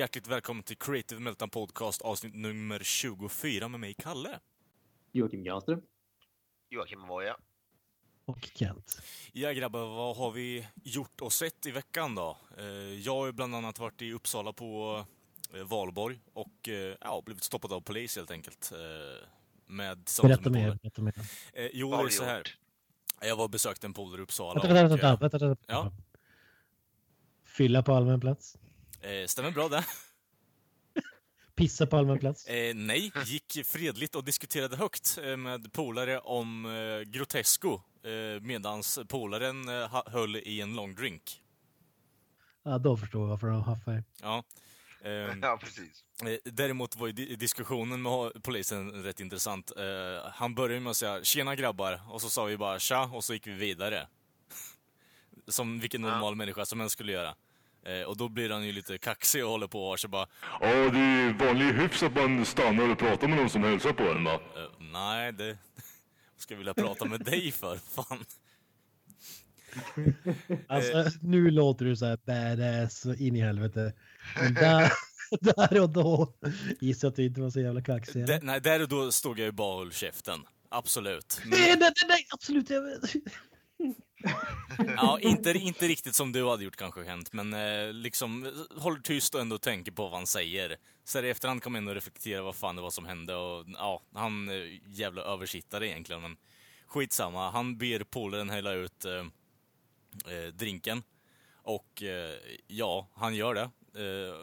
Hjärtligt välkommen till Creative Meltdown Podcast avsnitt nummer 24 med mig, Kalle. Joakim Granström. Joakim Avoya. Och Kent. Ja grabbar, vad har vi gjort och sett i veckan då? Eh, Jag har ju bland annat varit i Uppsala på eh, valborg och eh, ja, blivit stoppad av polis helt enkelt. Med Berätta mer. Berätta mer. Jo, det är så här. Jag var och besökte en polare i Uppsala. Vänta, vänta, vänta, vänta, vänta. ja. Fylla på allmän plats. Eh, Stämmer bra det? Pissa på allmän plats. Eh, nej, gick fredligt och diskuterade högt eh, med polare om eh, Grotesco eh, medans polaren eh, höll i en long drink. Ja, då förstår jag varför de haffar. Ja. Ehm, Ja, precis. eh, däremot var ju di- diskussionen med polisen rätt intressant. Eh, han började med att säga “tjena grabbar” och så sa vi bara “tja” och så gick vi vidare. Som vilken normal människa som helst skulle göra. Eh, och då blir han ju lite kaxig och håller på och har sig bara Ja, det är ju vanlig hyfs att man stannar och pratar med någon som hälsar på en va? eh, “nej, det vad ska jag vilja prata med dig för, fan”. Alltså, nu låter du så här badass in i helvete. Men där, där och då gissar jag att du inte var så jävla kaxig. Nej, där och då stod jag ju bara och höll käften. Absolut. Men, Nej, nej, nej, nej, absolut. Ja, inte, inte riktigt som du hade gjort kanske hänt, men eh, liksom håller tyst och ändå tänker på vad han säger. Så i efterhand kan man ändå reflektera vad fan det var som hände och ja, han eh, jävla översittare egentligen, men skitsamma. Han ber polaren hälla ut eh, eh, drinken och eh, ja, han gör det. Eh,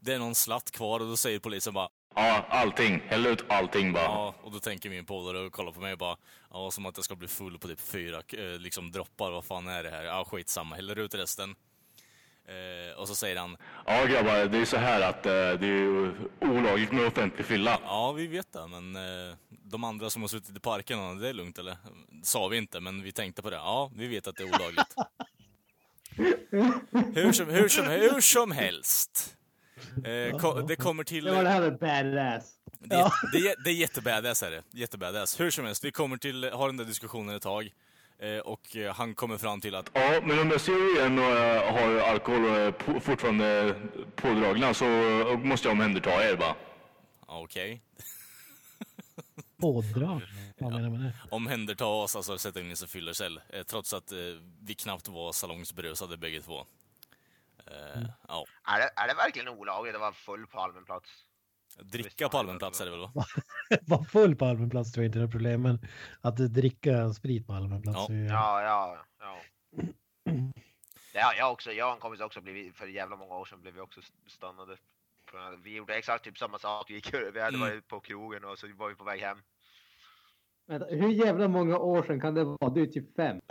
det är någon slatt kvar och då säger polisen bara Ja, allting. Häll ut allting bara. Ja, och då tänker min polare och kollar på mig och bara, ja, som att jag ska bli full på typ fyra eh, liksom droppar, vad fan är det här? Ja, skitsamma, häller ut resten. Eh, och så säger han, Ja grabbar, det är så här att eh, det är ju olagligt med offentlig fylla. ja, vi vet det, men eh, de andra som har suttit i parken, det är lugnt eller? Sa vi inte, men vi tänkte på det. Ja, vi vet att det är olagligt. hur, som, hur, som, hur som helst. Eh, ko- det kommer till... Det var det här med badass. Det, är- det, är- det är jättebadass är det. Jättebadass. Hur som helst, vi kommer till, har den där diskussionen ett tag. Eh, och eh, han kommer fram till att Ja, men om jag ser igen och har alkohol och är på, fortfarande pådragna så måste jag omhänderta er bara. ja, okej, Pådrag. Vad menar du med det? omhänderta oss, alltså sätta in oss i fyllercell. Eh, trots att eh, vi knappt var salongsberusade bägge två. Eh, Ja, Är det, är det verkligen olagligt att vara full på allmän plats? dricka på allmän plats är det väl va? Var full på allmän plats tror jag inte är något problem, men att dricka sprit på allmän plats. Ja. är Ja, ja, ja. Ja, jag också. Jag och en kompis också blivit, för jävla många år sedan blev vi också stannade. Vi gjorde exakt typ samma sak. Vi, gick, vi hade Mm. varit på krogen och så var vi på väg hem. Vänta, hur jävla många år sedan kan det vara? Du är typ fem.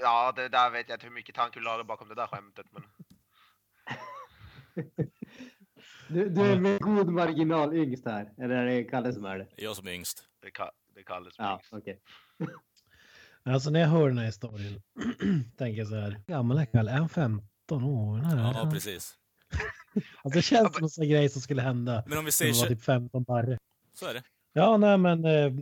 Ja, det där vet jag inte hur mycket tankelag bakom det där skämtet. Men Du, du är med god marginal yngst här. Eller är det Kalle som är det? Jag som är yngst. det, ka- det kallas Ja, minst. okej. Alltså när jag hör den här historien tänker jag så här. Gammal är Kalle? Är han 15 år? Ja, han- precis. Alltså det känns som en sån grej som skulle hända. Men om vi säger man var så, typ 15 barre. så är det. Ja, nej men eh,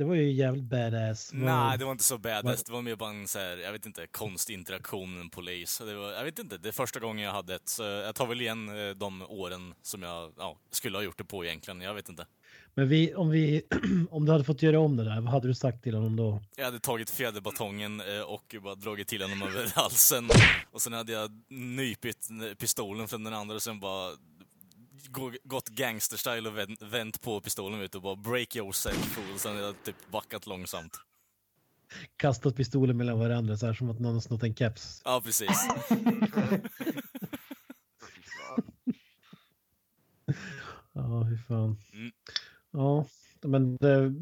det var ju jävligt badass. Nej, det var inte så badass. Det var mer bara en så här, jag vet inte, konstig interaktion med en polis. Det var, jag vet inte, det är första gången jag hade ett, så jag tar väl igen eh, de åren som jag ja, skulle ha gjort det på egentligen. Jag vet inte. Men vi, om, vi, om du hade fått göra om det där, vad hade du sagt till honom då? Jag hade tagit fjäderbatongen eh, och bara dragit till honom över halsen. Och sen hade jag nypit pistolen från den andra och sen bara gått gangsterstyle och vänt, vänt på pistolen du, och bara break yourself fool. Sen hade jag typ backat långsamt. Kastat pistolen mellan varandra så här som att någon har snott en keps. Ja, precis. Ja, hur fan. Mm. Ja, men det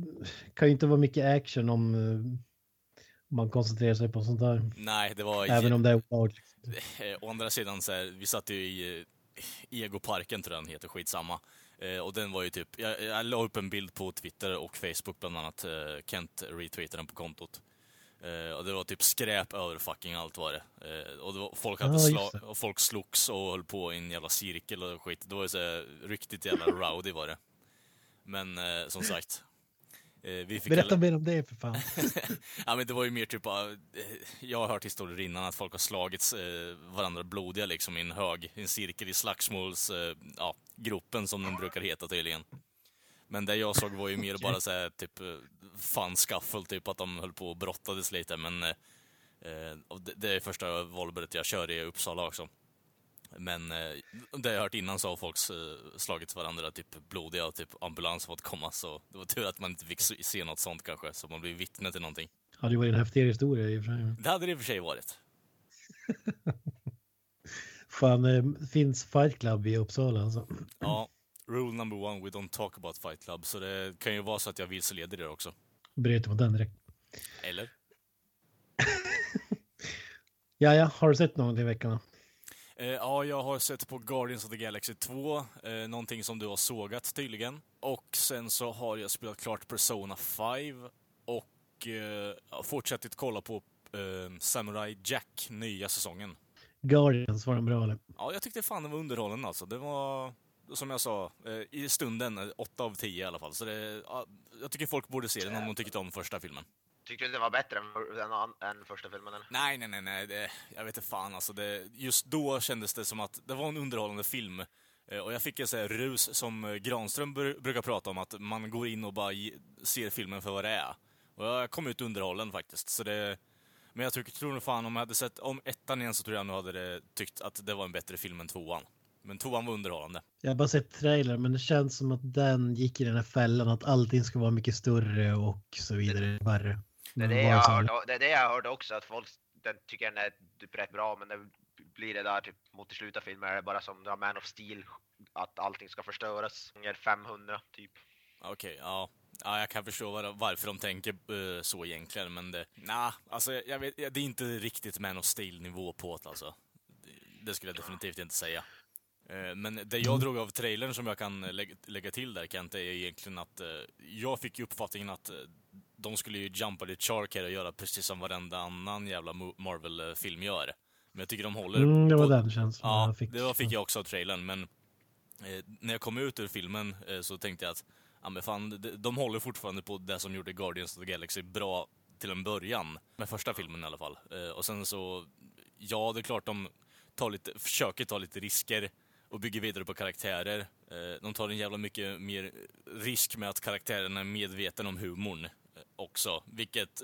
kan ju inte vara mycket action om, eh, man koncentrerar sig på sånt där. Nej, det var... Även om det är olagligt. Eh, Å andra sidan så här, vi satt ju i eh, Egoparken tror jag den heter, skitsamma. Eh, och den var ju typ, jag, jag la upp en bild på Twitter och Facebook bland annat. Eh, Kent retweetade den på kontot. Eh, och det var typ skräp över fucking allt var det. Eh, och det var, folk, hade Ja, sla- och folk slogs och höll på i en jävla cirkel och skit. Det var ju så här, riktigt jävla rowdy var det. Men eh, som sagt. Eh, vi fick Berätta alla- mer om det för fan. ja men det var ju mer typ av, eh, jag har hört historier innan att folk har slagits eh, varandra blodiga liksom i en hög, i en cirkel i slagsmåls, eh, ja, som den brukar heta tydligen. Men det jag såg var ju mer bara så här, typ eh, fun scuffle, typ att de höll på och brottades lite men eh, det, det är första valberet jag kör i Uppsala också. Men eh, det jag hört innan så har folk eh, slagit varandra typ blodiga och typ ambulans fått komma så det var tur att man inte fick se- något sånt kanske, så man blir vittne till någonting. Ja, det var ju en häftigare historia i och för sig. Det hade det i och för sig varit. Fan, eh, finns Fight Club i Uppsala alltså. Ja, rule number one, we don't talk about fight club. Så det kan ju vara så att jag vilseleder er också. Bryt mot den direkt. Eller? Ja, ja, har du sett någonting i veckan? Eh, ja, jag har sett på Guardians of the Galaxy 2, eh, någonting som du har sågat tydligen. Och sen så har jag spelat klart Persona 5 och eh, ja, fortsätter kolla på eh, Samurai Jack, nya säsongen. Guardians, var den bra eller? Ja, jag tyckte fan det var underhållande alltså. Det var, som jag sa, eh, i stunden, eh, 8 av 10 i alla fall. Så det, ja, jag tycker folk borde se den om de tyckte om första filmen. Tyckte du den var bättre än, än, än första filmen? Eller? Nej, nej, nej, nej. Det, jag vet inte fan alltså. Det, just då kändes det som att det var en underhållande film. Eh, Och jag fick en sån här rus som eh, Granström br- brukar prata om, att man går in och bara ser filmen för vad det är. Och jag kom ut underhållen faktiskt. Så det, men jag tycker, tror nog fan om jag hade sett om ettan igen så tror jag nog hade det, tyckt att det var en bättre film än tvåan. Men tvåan var underhållande. Jag har bara sett trailer, men det känns som att den gick i den här fällan att allting ska vara mycket större och så vidare. Värre. Det är det, jag hörde, det är det jag hörde också, att folk den tycker den är typ rätt bra, men det blir det där typ mot i slutet av filmen är det bara som det har Man of Steel, att allting ska förstöras. Gånger 500 typ. Okej, ja. Ja, jag kan förstå var, varför de tänker eh, så egentligen, men det... Nah, alltså jag vet, det är inte riktigt Man of Steel-nivå på det alltså. Det, det skulle jag definitivt inte säga. Eh, Men det jag drog av trailern som jag kan lägga, lägga till där Kent, är egentligen att eh, jag fick ju uppfattningen att de skulle ju jumpa the shark här och göra precis som varenda annan jävla Marvel-film gör. Men jag tycker de håller Mm, det var på- den känslan Ja, jag fick. det var, fick jag också av trailern, men eh, när jag kom ut ur filmen eh, så tänkte jag att ja, men fan, de, de håller fortfarande på det som gjorde Guardians of the Galaxy bra till en början. Med första filmen i alla fall. Eh, och sen så, ja det är klart de tar lite, försöker ta lite risker och bygger vidare på karaktärer. Eh, de tar en jävla mycket mer risk med att karaktärerna är medvetna om humorn också, vilket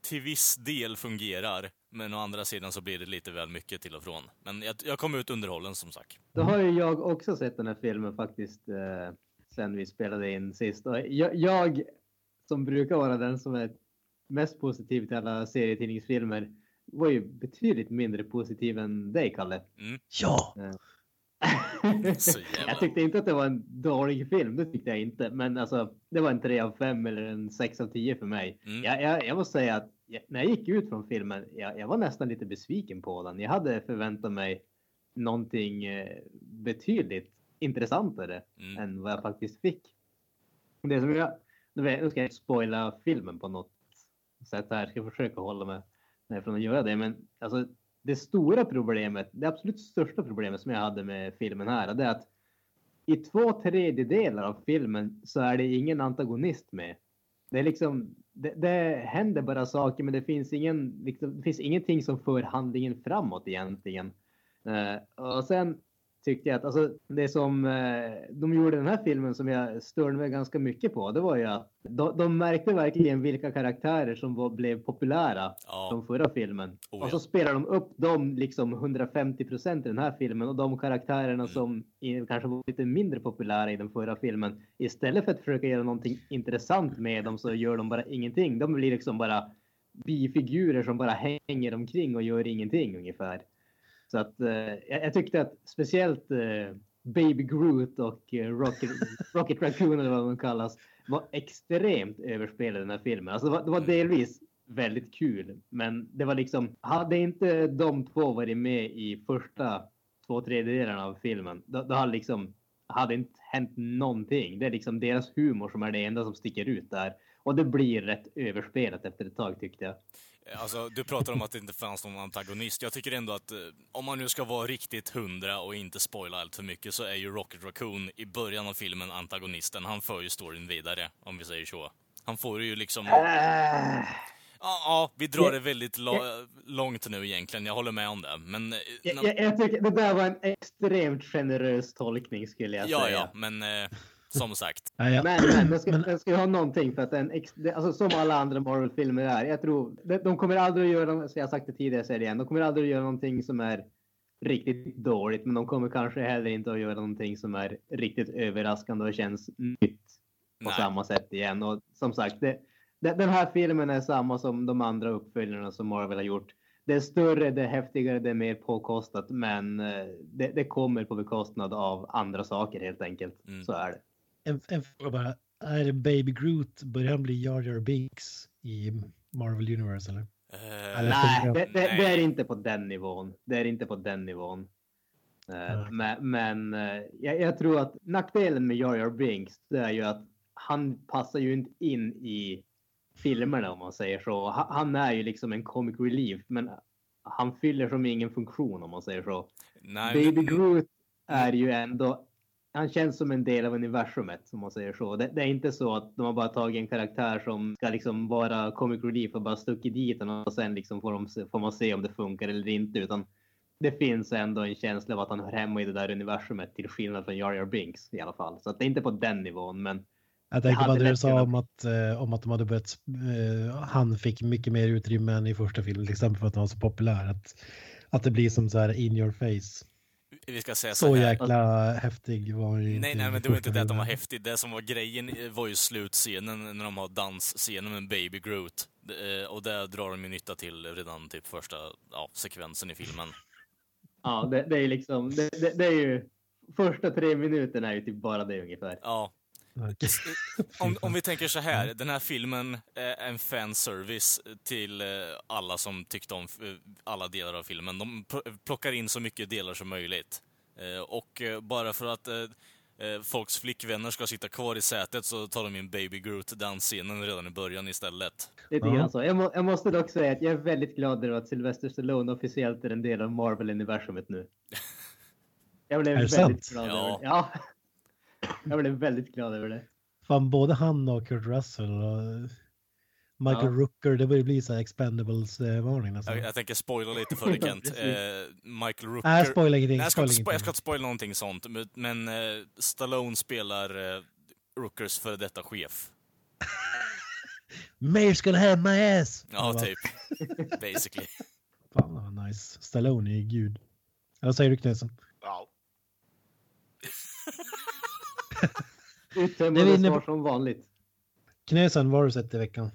till viss del fungerar, men å andra sidan så blir det lite väl mycket till och från. Men jag, jag kom ut underhållen som sagt. Då har ju jag också sett den här filmen faktiskt eh, sen vi spelade in sist. Och jag, jag som brukar vara den som är mest positiv till alla serietidningsfilmer var ju betydligt mindre positiv än dig, Kalle. Ja! Så jävla- jag tyckte inte att det var en dålig film, det tyckte jag inte. Men alltså, det var en 3 av 5 eller en 6 av 10 för mig. Mm. Jag, jag, jag måste säga att jag, när jag gick ut från filmen, jag, jag var nästan lite besviken på den. Jag hade förväntat mig någonting eh, betydligt intressantare Mm. än vad jag faktiskt fick. Det som jag, nu ska jag spoila filmen på något sätt här, jag ska försöka hålla mig från att göra det. Men alltså, det stora problemet, det absolut största problemet som jag hade med filmen här, det är att i två tredjedelar av filmen så är det ingen antagonist med. Det är liksom, det, det händer bara saker men det finns, ingen, liksom, det finns ingenting som för handlingen framåt egentligen. Uh, och sen tyckte jag att alltså, det som eh, de gjorde i den här filmen som jag störde mig ganska mycket på, det var ju att de, de märkte verkligen vilka karaktärer som var, blev populära Ja. från förra filmen. Oh, och ja. så spelar de upp dem liksom 150 procent i den här filmen och de karaktärerna Mm. som i, kanske var lite mindre populära i den förra filmen. Istället för att försöka göra någonting intressant med dem så gör de bara ingenting. De blir liksom bara bifigurer som bara hänger omkring och gör ingenting ungefär. Så att eh, jag, tyckte att speciellt eh, Baby Groot och eh, Rocket, Rocket Raccoon eller vad de kallas var extremt överspelade i den här filmen. Alltså det var, det var delvis väldigt kul. Men det var liksom, hade inte de två varit med i första två tredjedelarna av filmen, då, då hade liksom, hade inte hänt någonting. Det är liksom deras humor som är det enda som sticker ut där. Och det blir rätt överspelat efter ett tag tyckte jag. Alltså, du pratar om att det inte fanns någon antagonist. Jag tycker ändå att eh, om man nu ska vara riktigt hundra och inte spoila allt för mycket så är ju Rocket Raccoon i början av filmen antagonisten. Han för ju storyn vidare, om vi säger så. Han får ju liksom... Ja, ja, vi drar det väldigt långt nu egentligen. Jag håller med om det. Men... eh, Jag, när- jag, jag tycker det där var en extremt generös tolkning skulle jag ja, säga. ja, men eh, som sagt. Nej, ja. Men, men den, ska, Men- den ska ju ha någonting för att en ex, det, alltså som alla andra Marvel-filmer är. Jag tror de, de kommer aldrig att göra, så jag har sagt det tidigare, jag säger det igen, de kommer aldrig att göra någonting som är riktigt dåligt, men de kommer kanske heller inte att göra någonting som är riktigt överraskande och känns nytt på Nej. samma sätt igen. Och som sagt, det, det, den här filmen är samma som de andra uppföljarna som Marvel har gjort. Det är större, det är häftigare, det är mer påkostat, men eh, det, det kommer på bekostnad av andra saker helt enkelt. Mm. Så är det. En, en fråga bara. Är Baby Groot, börjar han bli Jar Jar Binks i Marvel Universe eller? Eller- Nej, det, det, Nej. det är inte på den nivån. Det är inte på den nivån. Nej. Men, men eh, jag, jag tror att nackdelen med Jar Jar Binks det är ju att han passar ju inte in i filmerna om man säger så. Ha- Han är ju liksom en comic relief men han fyller som ingen funktion om man säger så. nej, Baby men- Groot är ju ändå han känns som en del av universumet om man säger så. Det, det är inte så att de har bara tagit en karaktär som ska liksom vara comic relief och bara stuckit dit den och sen liksom får, de, får man se om det funkar eller inte. Utan det finns ändå en känsla av att han hör hemma i det där universumet till skillnad från Jar Jar Binks i alla fall. Så att det är inte på den nivån men Jag tänkte på det du sa om att, eh, om att de hade börjat, eh, han fick mycket mer utrymme än i första filmen, till exempel för att han var så populär. Att, att det blir som så här in your face. Vi ska säga så, Så här. jäkla häftig var ju inte Nej, nej, men det var inte det att de var häftig. Det som var grejen var ju slutscenen när de har dansscenen med Baby Groot. Eh, Och det drar de ju nytta till redan typ första ja, sekvensen i filmen. ja, det, det är liksom det, det, det är ju första tre minuterna är ju typ bara det ungefär. Ja. Om, om vi tänker så här, den här filmen är en fanservice till eh, alla som tyckte om eh, alla delar av filmen. De pl- plockar in så mycket delar som möjligt. Eh, Och bara för att folks flickvänner ska sitta kvar i sätet så tar de in Baby Groot-dansscenen redan i början istället. Lite grann så. Jag, må, jag måste dock säga att jag är väldigt glad över att Sylvester Stallone officiellt är en del av Marvel-universumet nu. Jag blev Är det väldigt sant? glad Ja. över det. Ja. Jag blev väldigt glad över det. Fan, både han och Kurt Russell och Michael Ja. Rooker, det börjar bli så här expendables-varning nästan. Jag, jag tänker spoila lite för dig Kent. Eh, Michael Rooker... Nej, spoila ingenting. Nej, jag, ska spoila inte spo- jag ska inte spoila någonting sånt, men, men eh, Stallone spelar eh, Rookers före detta chef. Mayors gonna have my ass! Ja, bara, typ. Basically. Fan vad nice. Stallone är gud. Eller vad säger du Knutsen? Ja. Det är Uttömmande svar som vanligt. Knutsen, vad har du sett i veckan?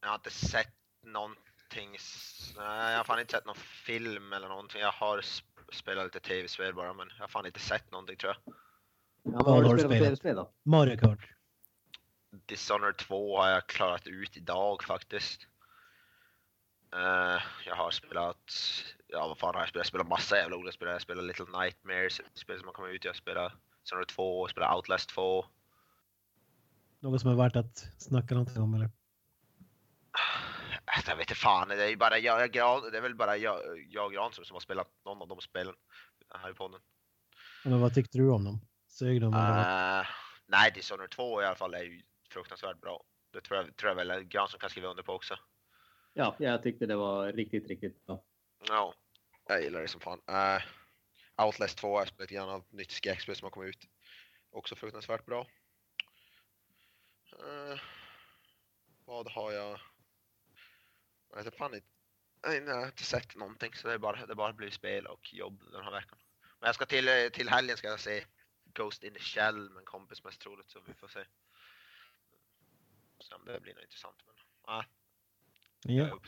Jag har inte sett någonting. Nej, jag har fan inte sett någon film eller någonting. Jag har sp- spelat lite tv-spel bara, men jag har fan inte sett någonting tror jag. Ja, Vad har du spelat tv-spel då? Mario Kart. Dishonored 2 har jag klarat ut idag faktiskt. Eh, jag har spelat, ja vad fan har jag spelat? Jag spelat massa jävla olika spel. Jag har spelat Little Nightmares, spel som har kommit ut. Jag har spelat Dishonored 2, jag spelat Outlast 2. Något som är värt att snacka någonting om eller? Jag vet inte fan, det är bara jag, jag, Gran- det är väl bara jag, jag och Granström som har spelat någon av de spelen här i podden. Men vad tyckte du om dem? Sög de? Uh, nej, Dishonored 2 i alla fall är ju fruktansvärt bra. Det tror jag, tror jag väl Granström kan skriva under på också. Ja, jag tyckte det var riktigt, riktigt bra. Ja, jag gillar det som fan. Uh, Outlast 2 har jag spelat lite grann av nytt skräckspel som har kommit ut. Också fruktansvärt bra. Eh, vad har jag? Jag vet fan inte. Nej, jag har inte sett någonting så det är bara, det är bara blivit spel och jobb den här veckan. Men jag ska till, eh, till helgen ska jag se Ghost in the Shell med en kompis mest troligt så vi får se. Så om det blir nog intressant men nej, är Ja. upp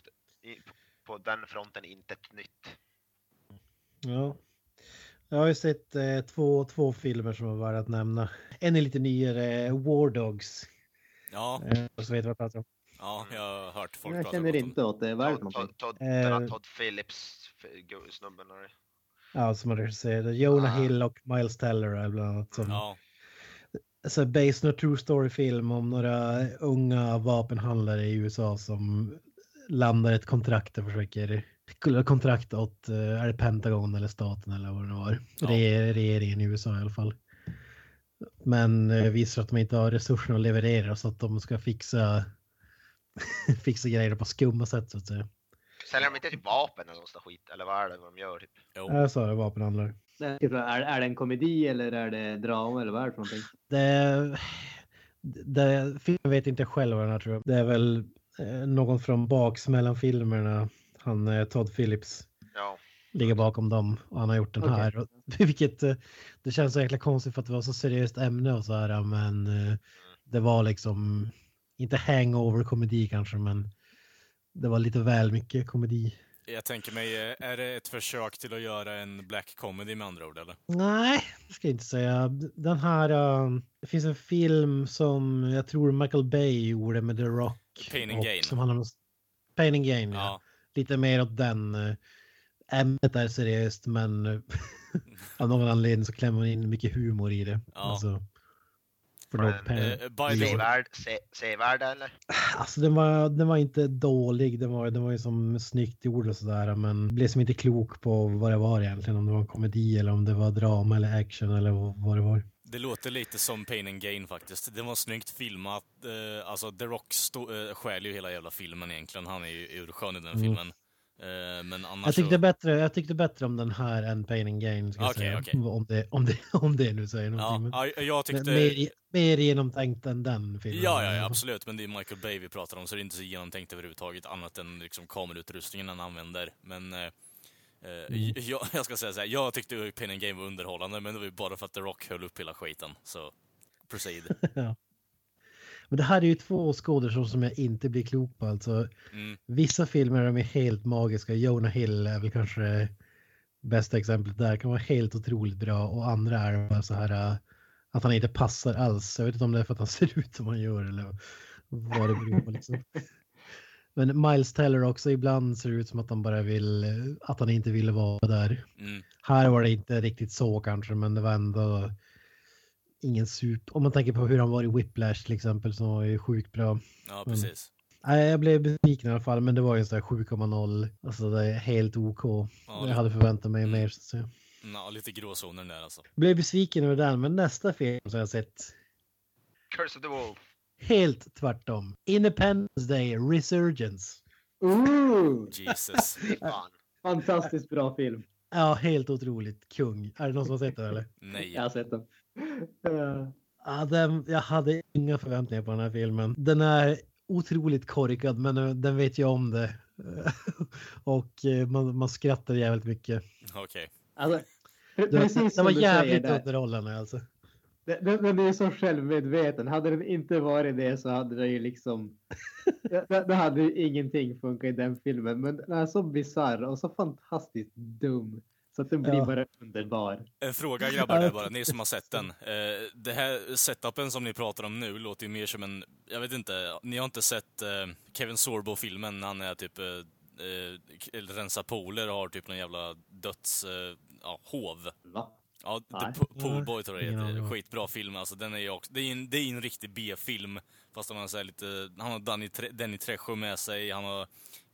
på den fronten inte ett nytt. ja. Jag har ju sett eh, två, två filmer som var värda att nämna. En är lite nyare, War Dogs. Ja, Eh, så vet vad jag pratar om. Ja, jag har hört folk Jag prata känner gott om inte åt det. Vad är det för Todd, någonting? Todd, Todd, Eh. den här Todd Phillips f- snubben. det. Ja, som har regisserat. Jonah Ah. Hill och Miles Teller är bland annat. Som, Ja, alltså, based on a true story film om några unga vapenhandlare i USA som landar ett kontrakt och försöker kontrakt åt, eh, är det Pentagon eller staten eller vad det var. Ja. Re- regeringen i USA i alla fall. Men eh, visar att de inte har resurserna att leverera så att de ska fixa fixa grejer på skumma sätt så att säga. Säljer de inte typ vapen eller där skit? Eller vad är det de gör? Typ? jo. Jag sa det, vapenhandlare. Är, är det en komedi eller är det drama eller vad är det för någonting? Det, det, filmen vet inte själv vad den här tror jag. Det är väl eh, någon från baksmällan filmerna. Han eh, Todd Phillips Ja. ligger bakom dem och han har gjort den Okej. här. Och, vilket eh, det känns så jäkla konstigt för att det var så seriöst ämne och så här men eh, det var liksom inte hangover komedi kanske men det var lite väl mycket komedi. Jag tänker mig, är det ett försök till att göra en black comedy med andra ord eller? Nej, det ska jag inte säga. Den här, eh, det finns en film som jag tror Michael Bay gjorde med The Rock. Pain and och Gain. Som handlar om Pain and Gain, ja. Ja. Lite mer åt den. eh, Ämnet är seriöst men eh, av någon anledning så klämmer man in mycket humor i det. Ja. Alltså, för Men, Eh, Sevärd, se, sevärd eller? Alltså den var, den var inte dålig, den var, den var ju som snyggt gjord och sådär men blev som inte klok på vad det var egentligen. Om det var en komedi eller om det var drama eller action eller vad vad det var. Det låter lite som Pain and Gain faktiskt. Det var snyggt filmat. Eh, alltså, The Rock stå, eh, stjäl ju hela jävla filmen egentligen. Han är ju urskön i den Mm. filmen. Eh, men annars Jag tyckte, så... bättre, jag tyckte bättre om den här än Pain and Gain. Ska säga. okej. Om, det, om, det, om det nu säger någonting. Ja, men, jag tyckte... mer, mer genomtänkt än den filmen. Ja, ja, ja, absolut. Men det är Michael Bay vi pratar om, så det är inte så genomtänkt överhuvudtaget, annat än liksom kamerautrustningen han använder. Men Mm. jag, jag ska säga så här, jag tyckte Pain and Game var underhållande, men det var ju bara för att The Rock höll upp hela skiten. Så, proceed. Men det här är ju två skådespelare som jag inte blir klok på. Alltså, Mm. vissa filmer de är helt magiska. Jonah Hill är väl kanske bästa exemplet där. Kan vara helt otroligt bra och andra är bara så här äh, att han inte passar alls. Jag vet inte om det är för att han ser ut som han gör eller vad det beror på. Liksom. Men Miles Teller också ibland ser det ut som att han bara vill, att han inte ville vara där. Mm. Här var det inte riktigt så kanske, men det var ändå ingen super... Om man tänker på hur han var i Whiplash till exempel, som var ju sjukt bra. Ja, Mm. precis. Nej, jag blev besviken i alla fall, men det var ju så här 7,0. Alltså det är helt OK. Ja, jag hade förväntat mig mer så att säga. Ja, lite gråzoner där alltså. Blev besviken över den, men nästa film som jag sett, Curse of the Wolf. Helt tvärtom. Independence Day Resurgence. Ooh, Jesus. Fan. fantastiskt bra film. Ja, helt otroligt. Kung. Är det någon som har sett den eller? Nej. Jag har sett den. Eh, Ja, den, jag hade inga förväntningar på den här filmen. Den är otroligt korkad, men eh, den vet ju om det. Och eh, man, man skrattar jävligt mycket. Okej. Alltså, Det, precis det var jävligt underhållande alltså. Den, den, den är så självmedveten. Hade den inte varit det så hade det ju liksom... det, det hade ju ingenting funkat i den filmen. Men den är så bisarr och så fantastiskt dum. Så att den blir Ja. bara underbar. En fråga grabbar där bara, ni som har sett den. Eh, det här setupen som ni pratar om nu låter ju mer som en, jag vet inte, ni har inte sett eh, Kevin Sorbo-filmen när han är typ eh, eh, rensar pooler och har typ någon jävla döds, eh, ja, hov. Va? Ja, Nej. The Po- Poolboy tror jag det heter. vad. Skitbra film alltså. Den är ju också, det är en, det är en riktig B-film. Fast han har så här lite, han har Danny, Danny Trejo med sig, han har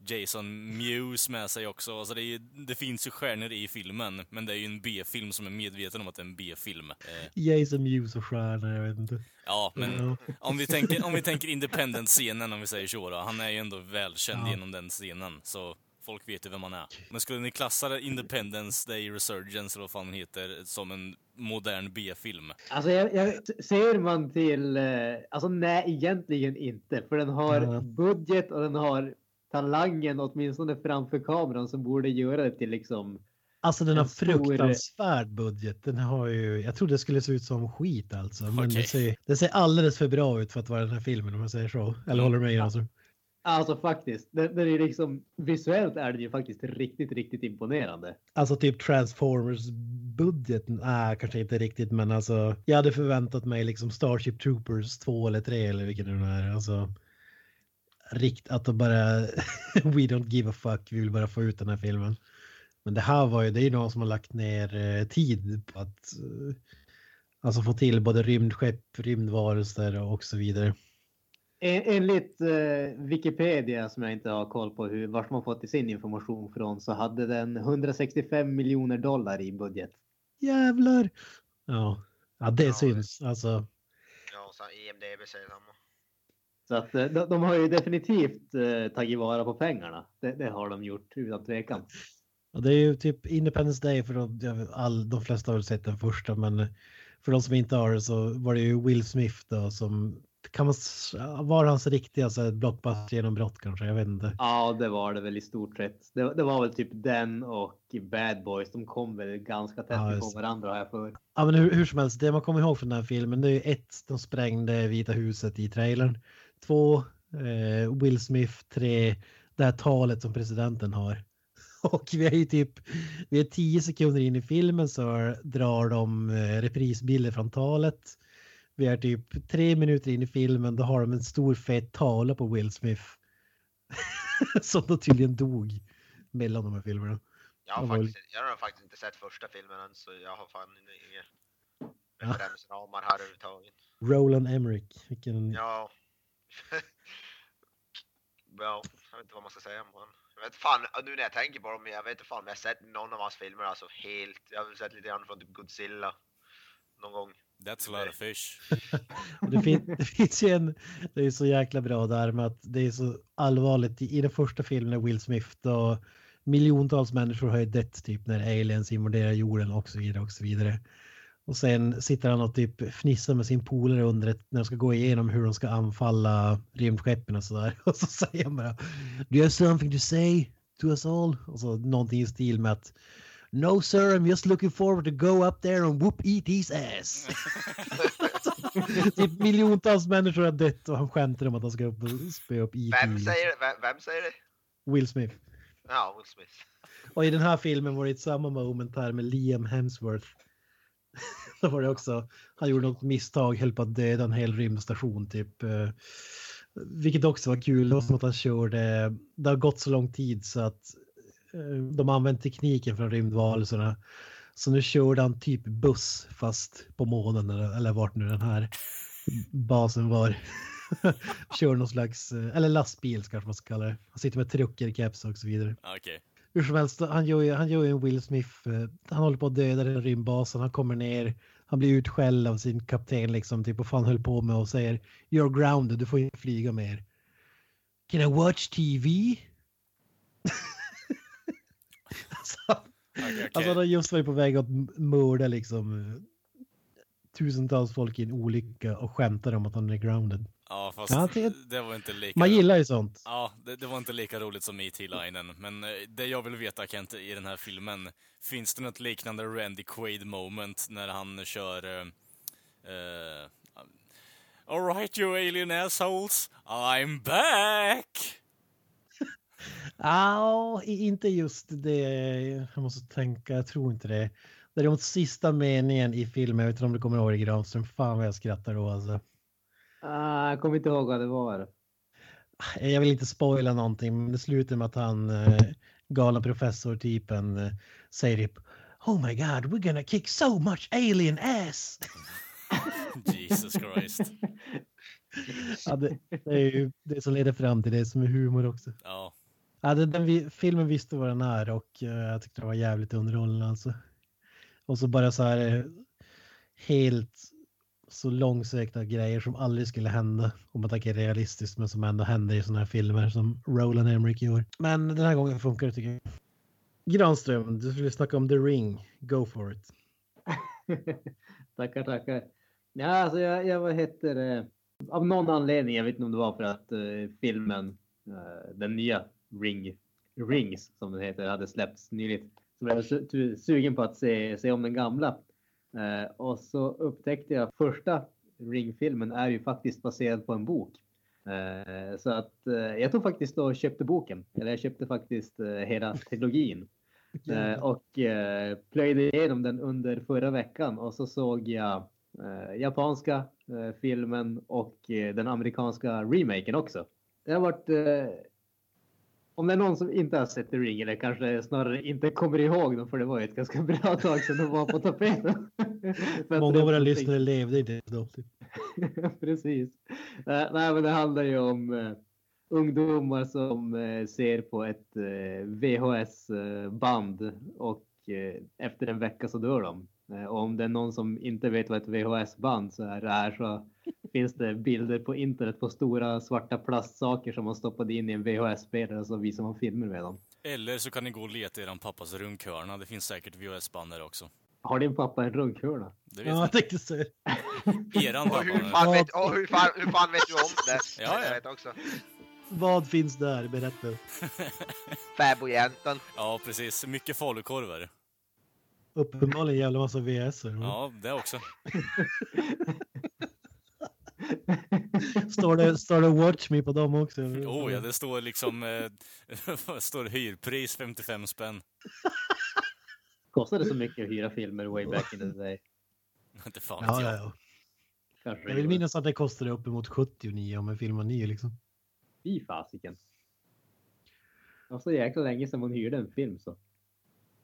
Jason Mewes med sig också. Alltså det, är, det finns ju stjärnor i filmen, men det är ju en B-film som är medveten om att det är en B-film. Eh, Jason Mewes och stjärnor, jag vet inte. ja, men om vi tänker, om vi tänker Independent-scenen, om vi säger så då. Han är ju ändå välkänd Ja. genom den scenen, så folk vet ju vem han är. Men skulle ni klassa Independence Day Resurgence, eller vad fan den heter, som en modern B-film? Alltså jag, jag, ser man till... eh, Alltså nej, egentligen inte. För den har budget och den har talangen åtminstone framför kameran som borde göra det till liksom... Alltså den har stor- fruktansvärd budget. Den har ju, jag trodde det skulle se ut som skit alltså. Men Okej. det, ser, det ser alldeles för bra ut för att vara den här filmen om jag säger så. Eller håller du med alltså? Alltså faktiskt, den, den är liksom... Visuellt är den ju faktiskt riktigt, riktigt imponerande. Alltså typ Transformers budgeten är kanske inte riktigt men alltså jag hade förväntat mig liksom Starship Troopers 2 eller 3 eller vilken det nu är. Alltså, rikt att de bara we don't give a fuck, vi vill bara få ut den här filmen. Men det här var ju, det är ju någon som har lagt ner eh, tid på att eh, alltså få till både rymdskepp, rymdvarelser och så vidare. En, enligt eh, Wikipedia som jag inte har koll på hur, vart man fått sin information från så hade den 165 miljoner dollar i budget. Jävlar! Ja, ja det Ja, syns alltså. Ja, och sen IMDB säger samma. Så att eh, de, de har ju definitivt eh, tagit vara på pengarna. Det, det har de gjort utan tvekan. Och det är ju typ Independence Day för de, all, de flesta har väl sett den första men för de som inte har det så var det ju Will Smith då som kan man var hans riktiga så här, blockbuster genombrott kanske, jag vet inte. Ja, det var det väl i stort sett. Det, det var väl typ den och Bad Boys. De kom väl ganska tätt Ja, på varandra har jag för. Ja men hur, hur som helst, det man kommer ihåg från den här filmen det är ju ett, de sprängde Vita huset i trailern. Två, eh, Will Smith, tre, det här talet som presidenten har. Och vi är ju typ, vi är tio sekunder in i filmen så drar de eh, reprisbilder från talet. Vi är typ tre minuter in i filmen, då har de en stor fet tavla på Will Smith. som då tydligen dog mellan de här filmerna. Jag har, faktiskt, jag har faktiskt inte sett första filmen än så jag har fan inga referensramar här överhuvudtaget. Roland Emmerich, vilken... Ja. ja, jag vet inte vad man ska säga om honom. Jag vet fan, nu när jag tänker på dem, jag vet inte fan om jag har sett någon av hans filmer alltså helt. Jag har sett lite grann från typ Godzilla. Någon gång. That's a lot of fish. Det, fin det finns ju en, det är så jäkla bra där med att det är så allvarligt. I, i den första filmen är Will Smith och miljontals människor har ju dött typ när aliens invaderar jorden och så vidare och så vidare. Och sen sitter han och typ fnissar med sin polare under ett, när de ska gå igenom hur de ska anfalla rymdskeppen och sådär. Och så säger han bara Do you have something to say to us all? Och så någonting i stil med att No sir, I'm just looking forward to go up there and whoop E.T.'s ass. typ miljontals människor har dött och han skämtar om att han ska upp och spöa upp E.T. Vem säger, vem, vem säger det? Will Smith. Ja, Will Smith. Och i den här filmen var det ett samma moment här med Liam Hemsworth. Då var det också, han gjorde något misstag, höll på att döda en hel rymdstation typ. eh, Vilket också var kul, det var som att han körde, det har gått så lång tid så att de har använt tekniken från rymdvarelserna. Så nu körde han typ buss fast på månen eller, eller vart nu den här basen var. Kör någon slags, eh, eller lastbil kanske man ska kalla det. Han sitter med trucker, keps och så vidare. Okej. Hur som helst, han gör ju, han gör ju en Will Smith. eh, Han håller på att döda den rymdbasen. Han kommer ner. Han blir utskälld av sin kapten liksom. Typ vad fan höll på med och säger You're grounded, du får inte flyga mer. Can I watch TV? alltså, Okej, okej. alltså har just varit på väg att mörda liksom eh, tusentals folk i en olycka och skämtar om att han är grounded. Ja, fast Ja, det- det var inte lika... Man gillar ju sånt. Ja, det, det var inte lika roligt som E.T.-linen. Men eh, det jag vill veta, Kent, i den här filmen. Finns det något liknande Randy Quaid moment när han kör... Uh, uh, Alright you alien assholes, I'm back! Ja, inte just det. Jag måste tänka, jag tror inte det. Däremot sista meningen i filmen, jag vet inte om du kommer ihåg det Granström, fan vad jag skrattar då alltså. Ah, jag kommer inte ihåg vad det var. Jag vill inte spoila någonting, men det slutar med att han, eh, galna professor-typen, eh, säger typ Oh my god, we're gonna kick so much alien ass! Jesus Christ. ja, det, det är ju det som leder fram till det som är humor också. Ja. Ja, den, den, vi- filmen visste vad den är och uh, jag tyckte det var jävligt underhållande alltså. Och så bara så här eh, helt så långsökta grejer som aldrig skulle hända om man tänker realistiskt men som ändå händer i sådana här filmer som Roland Emmerich gör. Men den här gången funkar det tycker jag. Granström, du skulle snacka om The Ring. Go for it. tackar, tackar. Ja, alltså jag, jag vad heter det? Av någon anledning, jag vet inte om det var för att uh, filmen, uh, den nya Ring, Rings som den heter, hade släppts nyligt. Så blev jag sugen på att se, se om den gamla. Eh, och så upptäckte jag första Ring-filmen är ju faktiskt baserad på en bok. Eh, så att eh, jag tog faktiskt och köpte boken. Eller jag köpte faktiskt eh, hela trilogin. Eh, och eh, plöjde igenom den under förra veckan och så såg jag japanska filmen och den amerikanska remaken också. det har varit... Om det är någon som inte har sett The Ring eller kanske snarare inte kommer ihåg dem för det var ju ett ganska bra tag sedan de var på tapeten. Många av våra lyssnare levde inte då. Precis. Eh, nej, men det handlar ju om eh, ungdomar som eh, ser på ett VHS-band och efter en vecka så dör de. Eh, och om det är någon som inte vet vad ett VHS-band så är det här så finns det bilder på internet på stora svarta plastsaker som man stoppade in i en VHS-spelare och så visar man filmer med dem. Eller så kan ni gå och leta i eran pappas runkhörna. Det finns säkert VHS-band där också. Har din pappa en runkhörna? Det vet Ja, jag tänkte säga. Eran Och hur pappa. fan vet, och hur fan, hur fan vet du om det? Ja, ja. Jag vet också. Vad finns där? Berätta. Fäbodjäntan. Ja, precis. Mycket falukorvar. Uppenbarligen en jävla massa VS. Ja, det också. Står, det, står det Watch Me på dem också? Oh ja, det står liksom... Eh, står det? Hyrpris 55 spänn. Kostade så mycket att hyra filmer way back in the day? Inte fan Ja, ja, jag. ja. Kanske Jag det vill minnas att det kostade uppemot 79 om en film var ny liksom. Fy fasiken. Det var så jäkla länge sedan man hyrde en film så.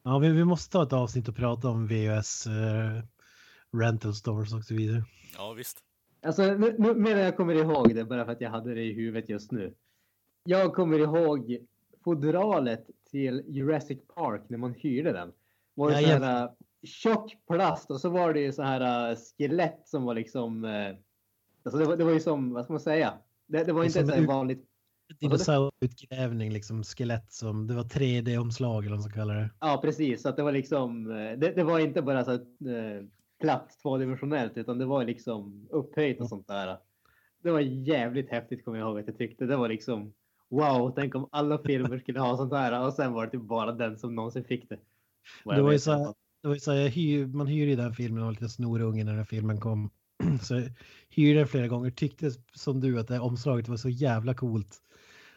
Ja, vi, vi måste ta ett avsnitt och prata om VHS eh, rental stores och så vidare. Ja, visst. Alltså nu, nu medan jag kommer ihåg det bara för att jag hade det i huvudet just nu. Jag kommer ihåg fodralet till Jurassic Park när man hyrde den. Var det så Jajamän. här uh, tjock plast och så var det ju så här uh, skelett som var liksom. Uh, alltså det var, det var ju som, vad ska man säga? Det, det var inte ett så vanligt. Dinosaurieutgrävning, liksom skelett som, det var 3D-omslag eller vad man ska kalla det. Ja precis, så att det var liksom. eh, Det, det var inte bara så här, uh, platt tvådimensionellt utan det var liksom upphöjt och sånt där. Det var jävligt häftigt kommer jag ihåg att jag tyckte. Det var liksom wow, tänk om alla filmer skulle ha sånt här och sen var det typ bara den som någonsin fick det. Det var så här-. Det var ju så här, hyr, man hyr ju den filmen och var lite snorunge när den filmen kom. Så jag hyrde den flera gånger, tyckte som du att det omslaget var så jävla coolt.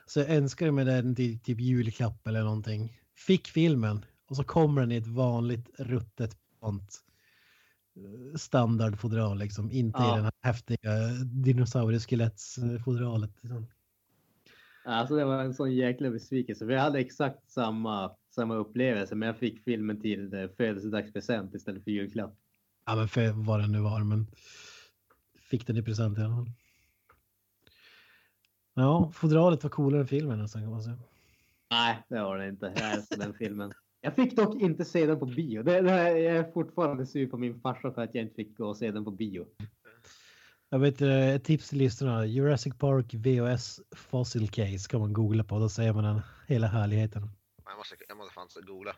Så jag önskade mig den till typ julklapp eller någonting. Fick filmen och så kommer den i ett vanligt ruttet font. eh, Standardfodral liksom, inte Ja. i den här häftiga dinosaurieskelettsfodralet. Liksom. Alltså det var en sån jäkla besvikelse. Vi hade exakt samma, samma upplevelse men jag fick filmen till eh, födelsedagspresent istället för julklapp. Ja men för vad den nu var men fick den i present i alla fall. Ja, fodralet var coolare än filmen nästan kan man säga. Nej, det var det inte. Jag älskar den filmen. Jag fick dock inte se den på bio. Det, det, här- jag är fortfarande sur på min farsa för att jag inte fick gå och se den på bio. Jag vet eh, ett tips till lyssnarna. Jurassic Park VHS Fossil Case kan man googla på. Då ser man den hela härligheten. Jag måste, jag måste fan googla.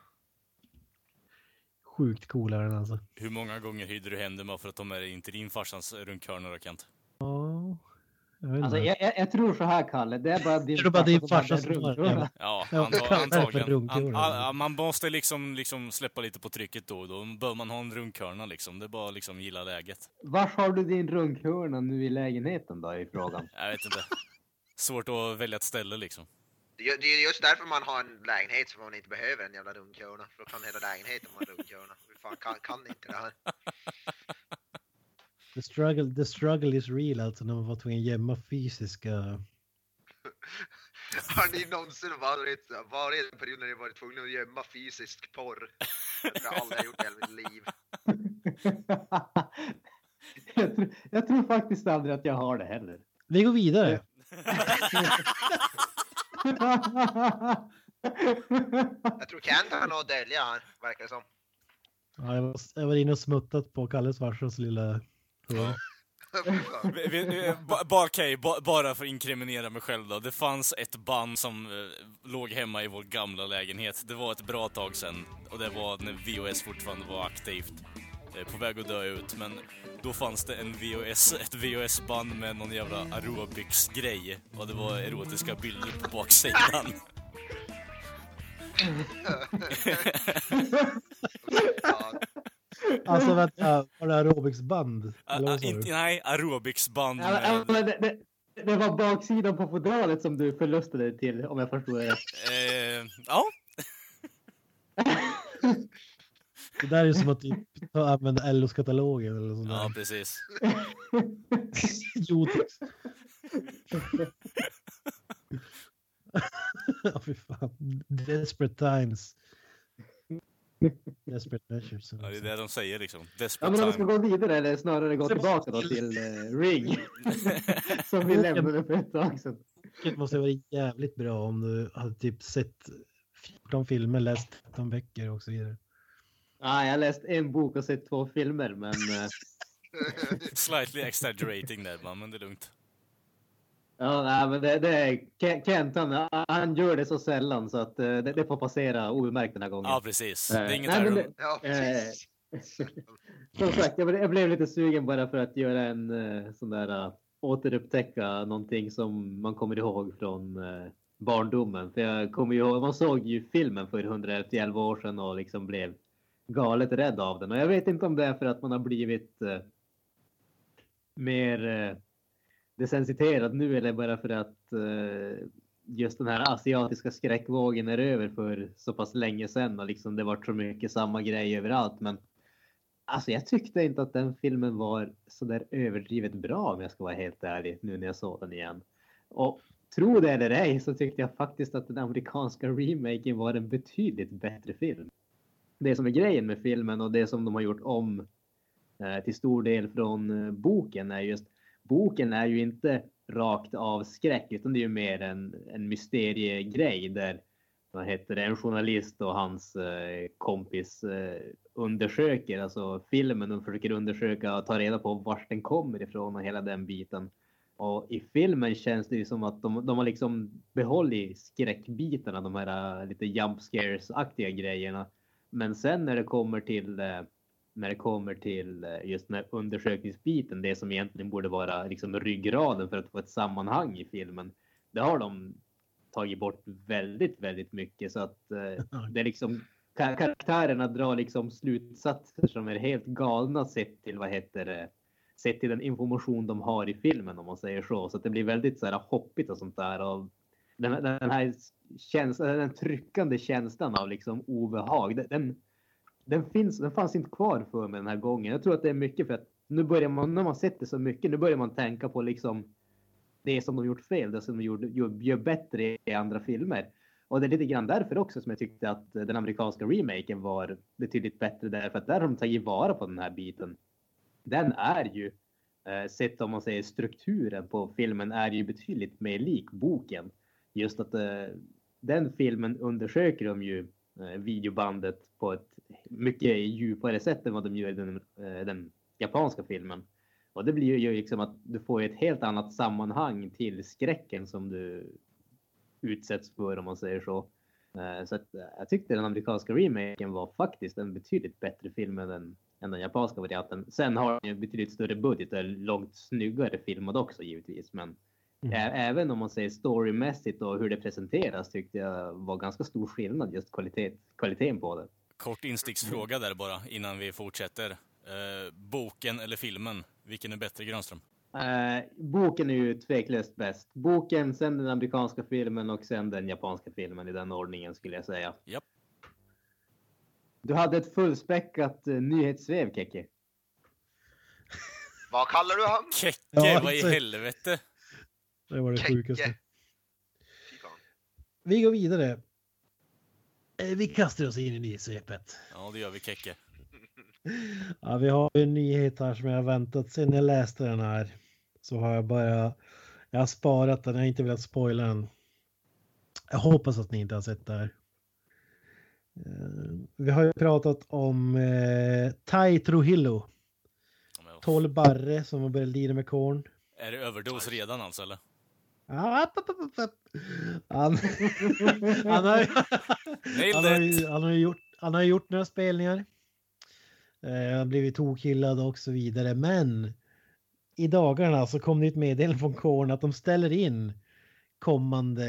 Sjukt coolare den alltså. Hur många gånger hyrde du hem dem för att de är inte din farsans runkhörnor, Kent? Ja, jag Alltså, jag, jag, jag tror så här, Kalle. Det är bara din Det är bara din farsa som har. Ja, antagligen. An, man måste liksom, liksom släppa lite på trycket då och då. Bör man ha en runkhörna liksom. Det är bara liksom gilla läget. Vars har du din runkhörna nu i lägenheten då i frågan? Jag vet inte. Svårt att välja ett ställe liksom. Det är just därför man har en lägenhet som man inte behöver en jävla runkhörna. För då kan hela lägenheten vara runkhörna. Hur fan kan, kan inte det här? The, struggle, the struggle is real alltså när man var tvungen att gömma fysiska... Har ni någonsin varit, varit en period när ni varit tvungna att gömma fysisk porr? Det har jag aldrig gjort i hela mitt liv. jag, tror, jag tror faktiskt aldrig att jag har det heller. Vi går vidare. Jag tror Kent har något att dölja här, verkar det som. Ja, jag, var, jag var inne och smuttat på Kalles farsas lilla... Ja. Bara ba- bara för att inkriminera mig själv då. Det fanns ett band som eh, låg hemma i vår gamla lägenhet. Det var ett bra tag sedan och det var när VHS fortfarande var aktivt. eh, På väg att dö ut, men då fanns det en VHS, ett VHS-band med någon jävla aerobics-grej och det var erotiska bilder på baksidan. Alltså vänta, var det aerobicsband? Nej, aerobics-band med... men det, det, det var baksidan på fodralet som du förlustade till om jag förstår det rätt. Eh, ja, Det där är som att typ, använda LOs katalogen eller sånt ja där. precis. Jotex. Ja, fy fan. Desperate times. Desperate measures. Ja, det är det de säger liksom. Ja, Desperate men om vi ska gå vidare eller snarare gå tillbaka då till eh, Ring. Som vi lämnade för ett tag sedan. Det måste vara jävligt bra om du hade typ sett 14 filmer, läst 13 böcker och så vidare. Ja, jag har läst en bok och sett två filmer, men eh, Slightly exaggerating där, bara, men det är lugnt. Ja, nej, men det, det är Ke- Kent, han, han gör det så sällan så att eh, det, det får passera obemärkt den här gången. Ja, precis. Det är Eh, inget nej, det- Ja, Eh, precis. Som sagt, jag blev, lite sugen bara för att göra en eh, sån där återupptäcka någonting som man kommer ihåg från eh, barndomen. För jag kommer ju ihåg, man såg ju filmen för 111 år sedan och liksom blev galet rädd av den. Och jag vet inte om det är för att man har blivit eh, desensiterad nu eller bara för att eh, just den här asiatiska skräckvågen är över för så pass länge sedan och liksom det var så mycket samma grej överallt. Men alltså jag tyckte inte att den filmen var så där överdrivet bra om jag ska vara helt ärlig nu när jag såg den igen. Och tro det eller ej så tyckte jag faktiskt att den amerikanska remaken var en betydligt bättre film. Det som är grejen med filmen och det som de har gjort om eh, till stor del från eh, boken är just boken är ju inte rakt av skräck utan det är ju mer en, en mysteriegrej där vad heter det, en journalist och hans eh, kompis eh, undersöker, alltså filmen, de försöker undersöka och ta reda på vart den kommer ifrån och hela den biten. Och i filmen känns det ju som att de, de har liksom behållit skräckbitarna, de här eh, lite jump scares-aktiga grejerna. Men sen när det kommer till eh, när det kommer till eh, just den här undersökningsbiten, det som egentligen borde vara liksom ryggraden för att få ett sammanhang i filmen. Det har de tagit bort väldigt, väldigt mycket så att eh, det är liksom kar- karaktärerna drar liksom slutsatser som är helt galna sett till vad heter det, sett till den information de har i filmen om man säger så. Så att det blir väldigt så här hoppigt och sånt där. Och den, den här känslan, den tryckande känslan av liksom obehag, den- den, finns, den fanns inte kvar för mig den här gången. Jag tror att det är mycket för att nu börjar man, när man sett det så mycket, nu börjar man tänka på liksom det som de gjort fel, det som de gjorde, gör, gör bättre i andra filmer. Och det är lite grann därför också som jag tyckte att den amerikanska remaken var betydligt bättre därför att där har de tagit vara på den här biten. Den är ju, eh, sett om man säger strukturen på filmen, är ju betydligt mer lik boken. Just att eh, den filmen undersöker de ju Eh, videobandet på ett mycket djupare sätt än vad de gör i den, eh, den japanska filmen. Och det blir ju liksom att du får ett helt annat sammanhang till skräcken som du utsätts för om man säger så. Eh, så att jag tyckte den amerikanska remaken var faktiskt en betydligt bättre film än den, än den japanska varianten. Sen har den ju en betydligt större budget och är långt snyggare filmad också givetvis. Men Mm. även om man säger storymässigt och hur det presenteras tyckte jag var ganska stor skillnad just kvalitet, kvaliteten på det. Kort insticksfråga där bara, innan vi fortsätter. Eh, boken eller filmen? Vilken är bättre, Granström? Eh, boken är ju tveklöst bäst. Boken, sen den amerikanska filmen och sen den japanska filmen i den ordningen skulle jag säga. Japp. Du hade ett fullspäckat uh, nyhetssvev, Keke. Vad kallar du han? Kecke, Ja, vad i helvete? Det var det sjukaste. Vi går vidare. Eh, Vi kastar oss in i nyhetssvepet. Ja, det gör vi, Kecke. Ja, vi har ju en nyhet här som jag har väntat sen jag läste den här. Så har jag bara, jag har sparat den, jag har inte velat spoila den. Jag hoppas att ni inte har sett det här. Eh, Vi har ju pratat om eh, Tai Trujillo, Ja, men, 12 barre som har börjat lida med korn. Är det överdos redan alltså, eller? Han, han, har, han, har, han, har gjort, han har gjort några spelningar. Eh, Han har blivit tokhyllad och så vidare. Men i dagarna så kom det ett meddelande från Korn att de ställer in kommande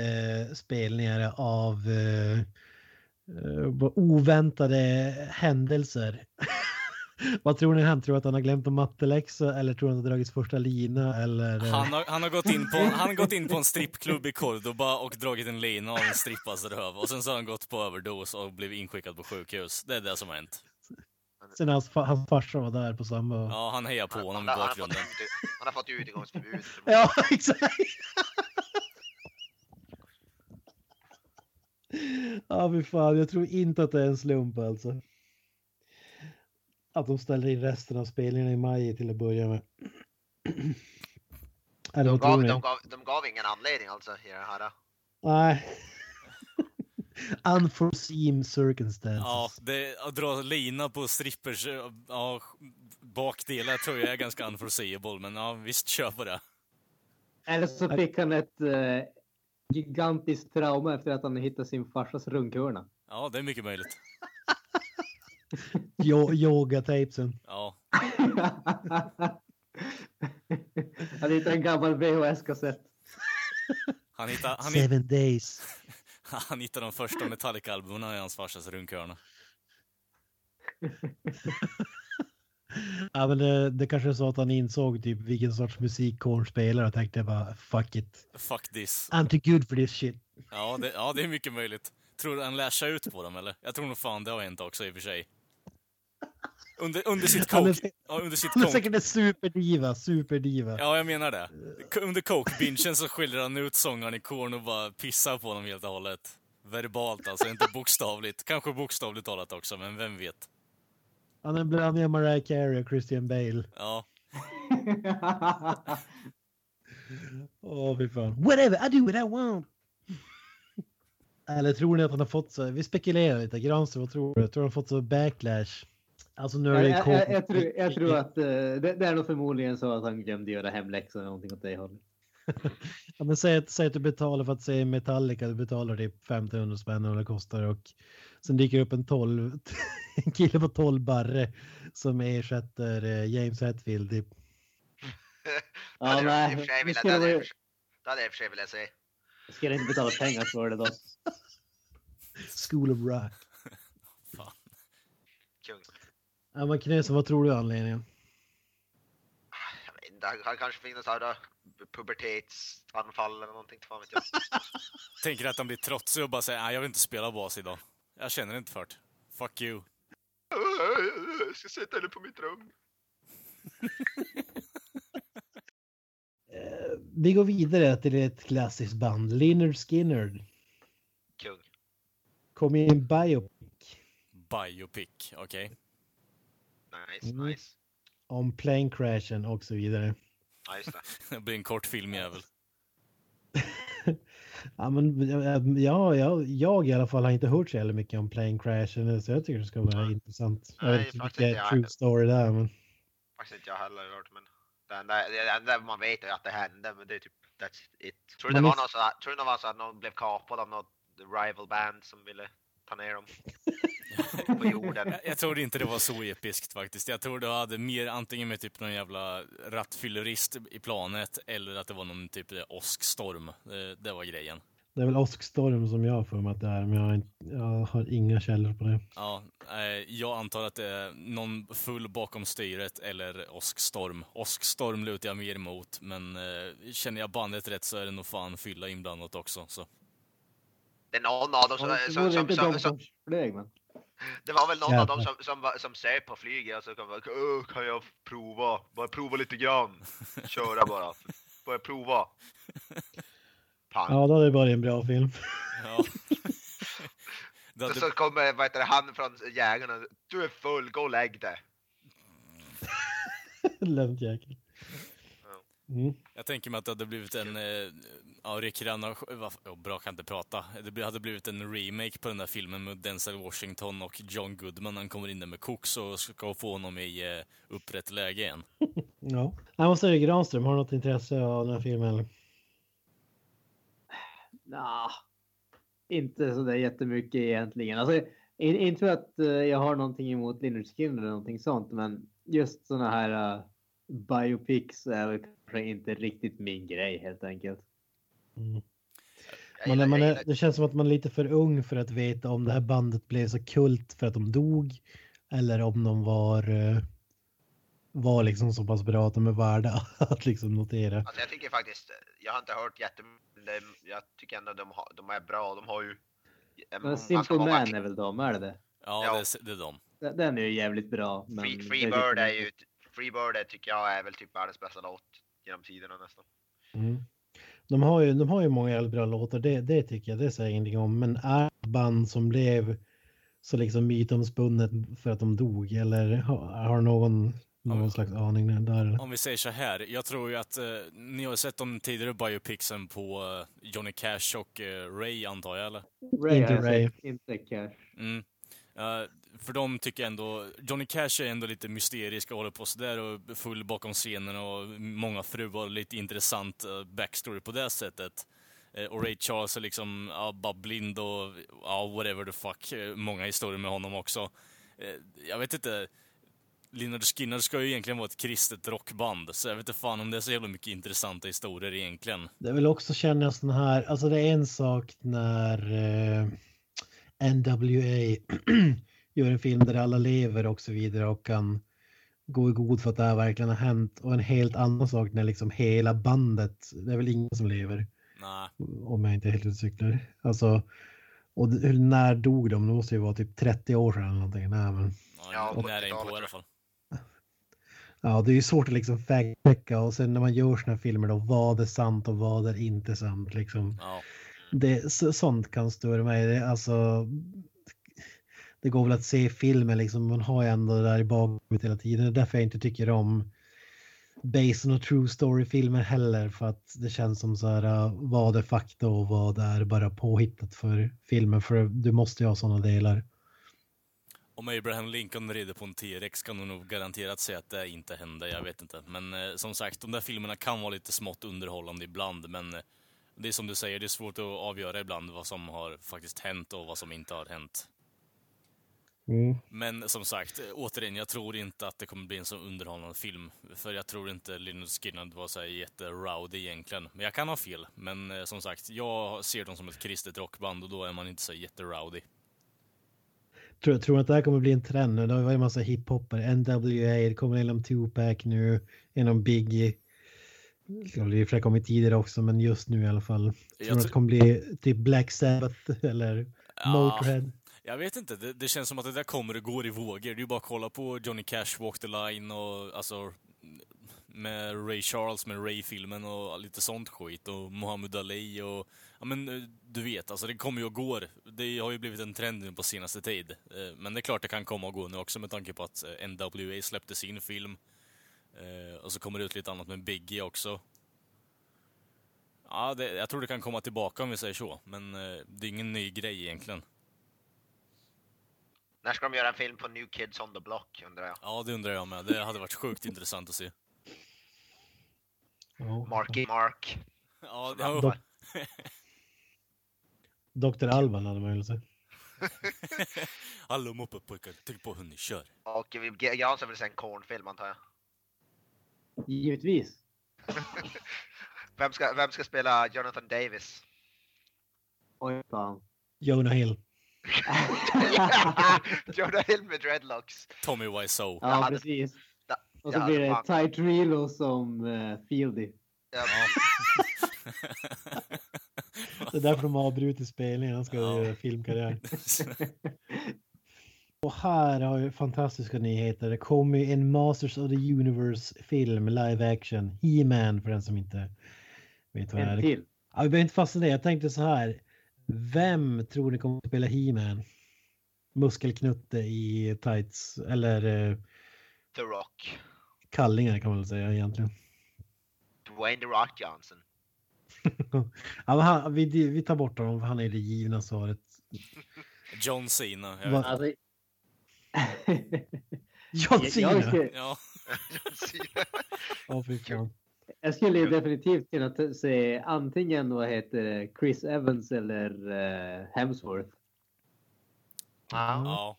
spelningar av eh, eh, oväntade händelser. Vad tror ni han tror att han har glömt en matteläxa eller tror han att det dragits första lina eller? Han har, han, har gått in på, han har gått in på en strippklubb i Cordoba och dragit en lina av en strippas röv. Och sen så har han gått på överdos och blivit inskickad på sjukhus. Det är det som har hänt. Sen hans, fa- hans farsa var där på samma... Ja, Ja, han hejar på honom i han, har fått bakgrunden. ut, han har fått utegångsförbud. exakt. Ja, fy fan. Jag tror inte att det är en slump alltså. Att de ställer in resten av spelningarna i maj till att börja med. Eller De gav, de, gav, de gav ingen anledning alltså i det här. Nej. Unforeseen circumstances. Ja, det, att dra lina på strippers ja, bakdelar tror jag är ganska unforeseeable, men ja, visst, kör på det. Eller så fick han ett eh, gigantiskt trauma efter att han hittade sin farsas runkhörna. Ja, det är mycket möjligt. Jo- Yoga-tapesen. Ja, han hittade en gammal VHS-kassett. han hittade, han, hitt- Seven days. han hittade de första Metallica-albumen i hans farsas runkhörna. Ja, men det, det kanske är så att han insåg typ vilken sorts musik Korn spelar och tänkte bara fuck it. Fuck this. I'm too good for this shit. Ja det, ja, det är mycket möjligt. Tror du han lär sig ut på dem, eller? Jag tror nog fan det har hänt också i och för sig. Under, under sitt coke... Ja, under sitt han är säkert en superdiva, superdiva. Ja, jag menar det. Under coke-bingen så skiljer han ut sångaren i korn och bara pissar på honom helt och hållet. Verbalt alltså, inte bokstavligt. Kanske bokstavligt talat också, men vem vet? Han är en blandning av Mariah Carey och Christian Bale. Ja, Åh, fy fan. Whatever, I do what I want. Eller tror ni att han har fått så, vi spekulerar lite, Granström, vad tror du? Tror han har fått så backlash? Alltså nu är jag, det jag, jag, jag, tror, jag tror att eh, det, det är nog förmodligen så att han glömde göra hemläxor eller någonting åt det hållet. Ja, men säg, att, säg att du betalar för att se Metallica, du betalar typ 1500 spänn eller kostar och sen dyker upp en 12, en kille på 12 barre som ersätter eh, James Hetfield. Typ. Det hade Ja, jag i och nej, för sig velat- det hade jag i och för sig- se. ska jag inte betala pengar för det då. School of Rock. fan. Kung. Ja, men Knösen, vad tror du är anledningen? Jag vet inte, han kanske fick något sånt här pubertetsanfall eller någonting, fan vet jag. Tänker att han blir trotsig och bara säger nej jag vill inte spela bas idag. Jag känner inte för det. Fuck you. Jag ska sätta henne på mitt rum. Eh, Vi går vidare till ett klassiskt band, Lynyrd Skynyrd. Kung. Kom i en biopic Biopic, okej. Nice, Mm. nice. om plane crashen och så vidare. Ja, just det. Det blir en kort filmjävel. Ja, men ja, jag, jag i alla fall har inte hört så jävla mycket om plane crashen så jag tycker det ska vara Nej. intressant. Jag Nej, vet inte vilken jag true heller. story det är men Faktiskt inte jag heller hört, men det enda, det enda man vet är att det hände, men det är typ that's it. Tror du det var någon så tror det var så att någon blev kapad av något rival band som ville ta ner dem på jorden? Jag, jag tror inte det var så episkt faktiskt. Jag tror det hade mer antingen med typ någon jävla rattfyllerist i planet eller att det var någon typ åskstorm. Det, det var grejen. det är väl åskstorm som jag har för mig att det är men jag har, inte, jag har inga källor på det. Ja, eh, jag antar att det är någon full bakom styret eller åskstorm. Åskstorm lutar jag mer emot, men eh, känner jag bandet rätt så är det nog fan fylla inblandat också. Så. Det är någon av dem som, Det som, som, inte som, de som som flög men. Det var väl någon Jävlar. av dem som, som, som söp på flyget och så kom bara, "Åh, kan jag prova? Bara prova lite grann. Köra bara. Bara prova. Pang. Ja, då hade det varit en bra film. Ja. hade, så kommer vad heter det, han från jägarna. Du är full, gå och lägg dig. Lönt jäkel. Mm. jag tänker mig att det hade blivit en, eh, ja, Rick Ranna, oh, bra kan inte prata. Det hade blivit en remake på den där filmen med Denzel Washington och John Goodman. Han kommer in där med koks och ska få honom i eh, upprätt läge igen. Ja. Jag måste säga Granström, har du något intresse av den här filmen? Eller? Nah, inte så där jättemycket egentligen. Alltså, in- inte för att eh, jag har någonting emot Lynyrd Skynyrd eller någonting sånt, men just såna här uh, biopics är väl kanske inte riktigt min grej helt enkelt. Mm. Man, gillar- är, man är, det känns som att man är lite för ung för att veta om det här bandet blev så kult för att de dog eller om de var, eh, var liksom så pass bra att de är värda att liksom notera. Alltså jag tycker faktiskt, jag har inte hört jättemycket, jag tycker ändå de, har, de är bra. De har ju... en- Men Simple många- Man är väl de, är det det? Ja, Ja. Det, är, det är de. Den- är ju jävligt bra. Men Free, det Free liksom Bird är inte- ju, Free Bird är, tycker jag är väl typ världens bästa låt genom tiderna nästan. Mm. De har ju, de har ju många jävligt bra låtar, det, det tycker jag, det säger jag ingenting om. Men är det ett band som blev så liksom mytomspunnet för att de dog? Eller har, har någon någon Ja. slags aning där? Om vi säger så här, jag tror ju att eh, ni har sett de tidigare biopicsen på eh, Johnny Cash och eh, Ray antar jag eller? Ray Inte Ray. inte Cash. Mm. Eh, för de tycker ändå, Johnny Cash är ändå lite mysterisk och håller på sådär och full bakom scenen och många fruar och lite intressant eh, backstory på det sättet. Eh, och Ray Charles är liksom, ja, bara blind och ja, whatever the fuck. Eh, många historier med honom också. Jag vet inte, Lynyrd Skinner ska ju egentligen vara ett kristet rockband, så jag vet inte fan om det är så jävla mycket intressanta historier egentligen. Det vill också kännas den här, alltså det är en sak när eh, NWA gör en film där alla lever och så vidare och kan gå i god för att det här verkligen har hänt och en helt annan sak när liksom hela bandet, det är väl ingen som lever Nej, om jag inte är helt ute och cyklar. Alltså, och när dog de? Det måste ju vara typ 30 år sedan eller någonting. Nej, men, ja, Ja, nära 70-talet inpå i alla fall. ja, det är ju svårt att liksom fact-checka och sen när man gör såna här filmer då, vad är sant och vad är inte sant liksom. Ja. Det, så, sånt kan störa mig. Det, alltså, det går väl att se filmen liksom, man har ju ändå det där i bakhuvudet hela tiden. Det är därför jag inte tycker om based on a true story-filmer heller. För att det känns som så här, uh, vad är fakta och vad är bara påhittat för filmen. För du måste ju ha sådana delar. Om Abraham Lincoln rider på en T-Rex kan du nog garanterat säga att det inte hände, jag vet inte. Men eh, som sagt, de där filmerna kan vara lite smått underhållande ibland, men eh, det är som du säger, det är svårt att avgöra ibland vad som har faktiskt hänt och vad som inte har hänt. Mm. Men som sagt, eh, återigen, jag tror inte att det kommer bli en så underhållande film. För jag tror inte Lynyrd Skynyrd var så här jätterowdy egentligen. Men jag kan ha fel. Men eh, som sagt, jag ser dem som ett kristet rockband och då är man inte så jätterowdy. Tror, tror att det här kommer bli en trend nu? Det har varit en massa hiphopper, NWA, det kommer inom Tupac nu, inom Biggie. Det har i och för sig kommit tidigare också, men just nu i alla fall. Tror Jag du att det tror- kommer bli typ Black Sabbath eller Motörhead? Jag vet inte, det, det känns som att det där kommer och går i vågor. Det är ju bara att kolla på Johnny Cash, Walk the Line och alltså med Ray Charles, med Ray-filmen och lite sånt skit och Muhammad Ali och ja men eh, du vet, alltså det kommer ju och går. Det har ju blivit en trend nu på senaste tid. Eh, men det är klart det kan komma och gå nu också med tanke på att eh, NWA släppte sin film. Och så kommer det ut lite annat med Biggie också. Ja, det, jag tror det kan komma tillbaka om vi säger så, men det är ingen ny grej egentligen. När ska de göra en film på New Kids on the Block undrar jag? Ja, det undrar jag med. Det hade varit sjukt intressant att se. Marky Mark. Ja, ja, Dock- Dr. Alban hade man velat se. Hallå moppepojkar, tryck på hur ni kör. Och Jansson vill se en Korn-film antar jag. Givetvis. Vem ska, vem ska spela Jonathan Davis? Oj fan. Jonah Hill. Jonah Hill med dreadlocks. Tommy Wiseau. Ja, hade- precis. Ja, Och så blir det fan- Ty Trilo som uh, Fieldy. Ja, Det är därför de har avbrutit spelningen. Han ska Ja. göra filmkarriär. Och här har vi fantastiska nyheter. Det kommer ju en Masters of the Universe-film, live action. He-Man för den som inte vet vad det En är. till. Ja, vi behöver inte fastna det. Jag tänkte så här. Vem tror ni kommer att spela He-Man? Muskelknutte i tights eller eh, The Rock. kallingar kan man väl säga egentligen. Dwayne The Rock Johnson. Ja, han, vi, vi tar bort honom för han är det givna svaret. John Cena. Jag vet. Alltså, John Cena! jag, Ja, Ja, fy fan. Jag skulle definitivt kunna se antingen vad heter Chris Evans eller uh, Hemsworth. Ja. ja.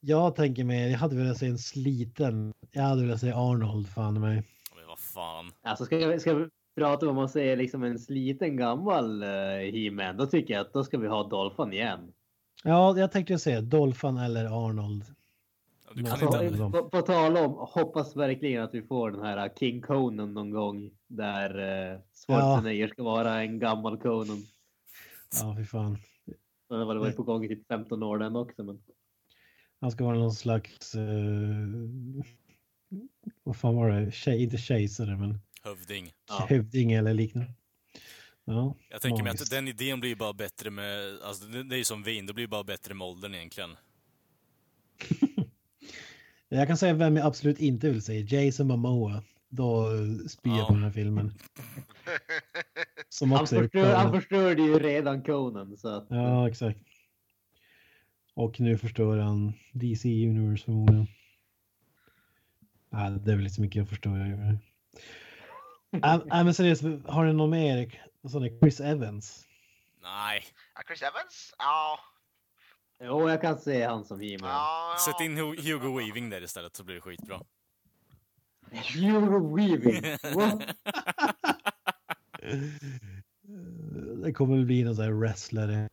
Jag tänker mig, jag hade velat se en sliten, jag hade velat se Arnold fan mig. Men vad fan. Alltså ska vi, ska vi prata om att se liksom en sliten gammal uh, He-Man, då tycker jag att då ska vi ha Dolphin igen. Ja, jag tänkte säga Dolphin eller Arnold. Du kan Alltså, inte... det- På, på, på tal om, hoppas verkligen att vi får den här King Conan någon gång där uh, Schwarzenegger ska vara en gammal Conan. Ja, fy fan. Den har väl varit på gång i typ 15 år den också. Men... Han ska vara någon slags, uh, vad fan var det, Tjej, inte kejsare men Hövding. Ja. hövding eller liknande. Ja, Jag tänker mig att den idén blir bara bättre med, alltså det det är ju som vin, det blir bara bättre med åldern egentligen. Jag kan säga vem jag absolut inte vill se. Jason Momoa. Då spyr jag Ja. på den här filmen. Som Han, också är förstör, han förstörde ju redan Conan så att... Ja, exakt. Och nu förstör han DC Universe förmodligen. Nej, det är väl inte så mycket förstöra. gör det. Nej, nej, men seriöst, har ni någon mer? Sån Chris Evans? Nej, Ja, Chris Evans? Ja. Jo, jag kan se han som He-Man. ja, ja. sätt in Hu- Hugo Weaving där istället så blir det skitbra. Hugo Weaving. What? Det kommer väl bli någon sån här wrestlare.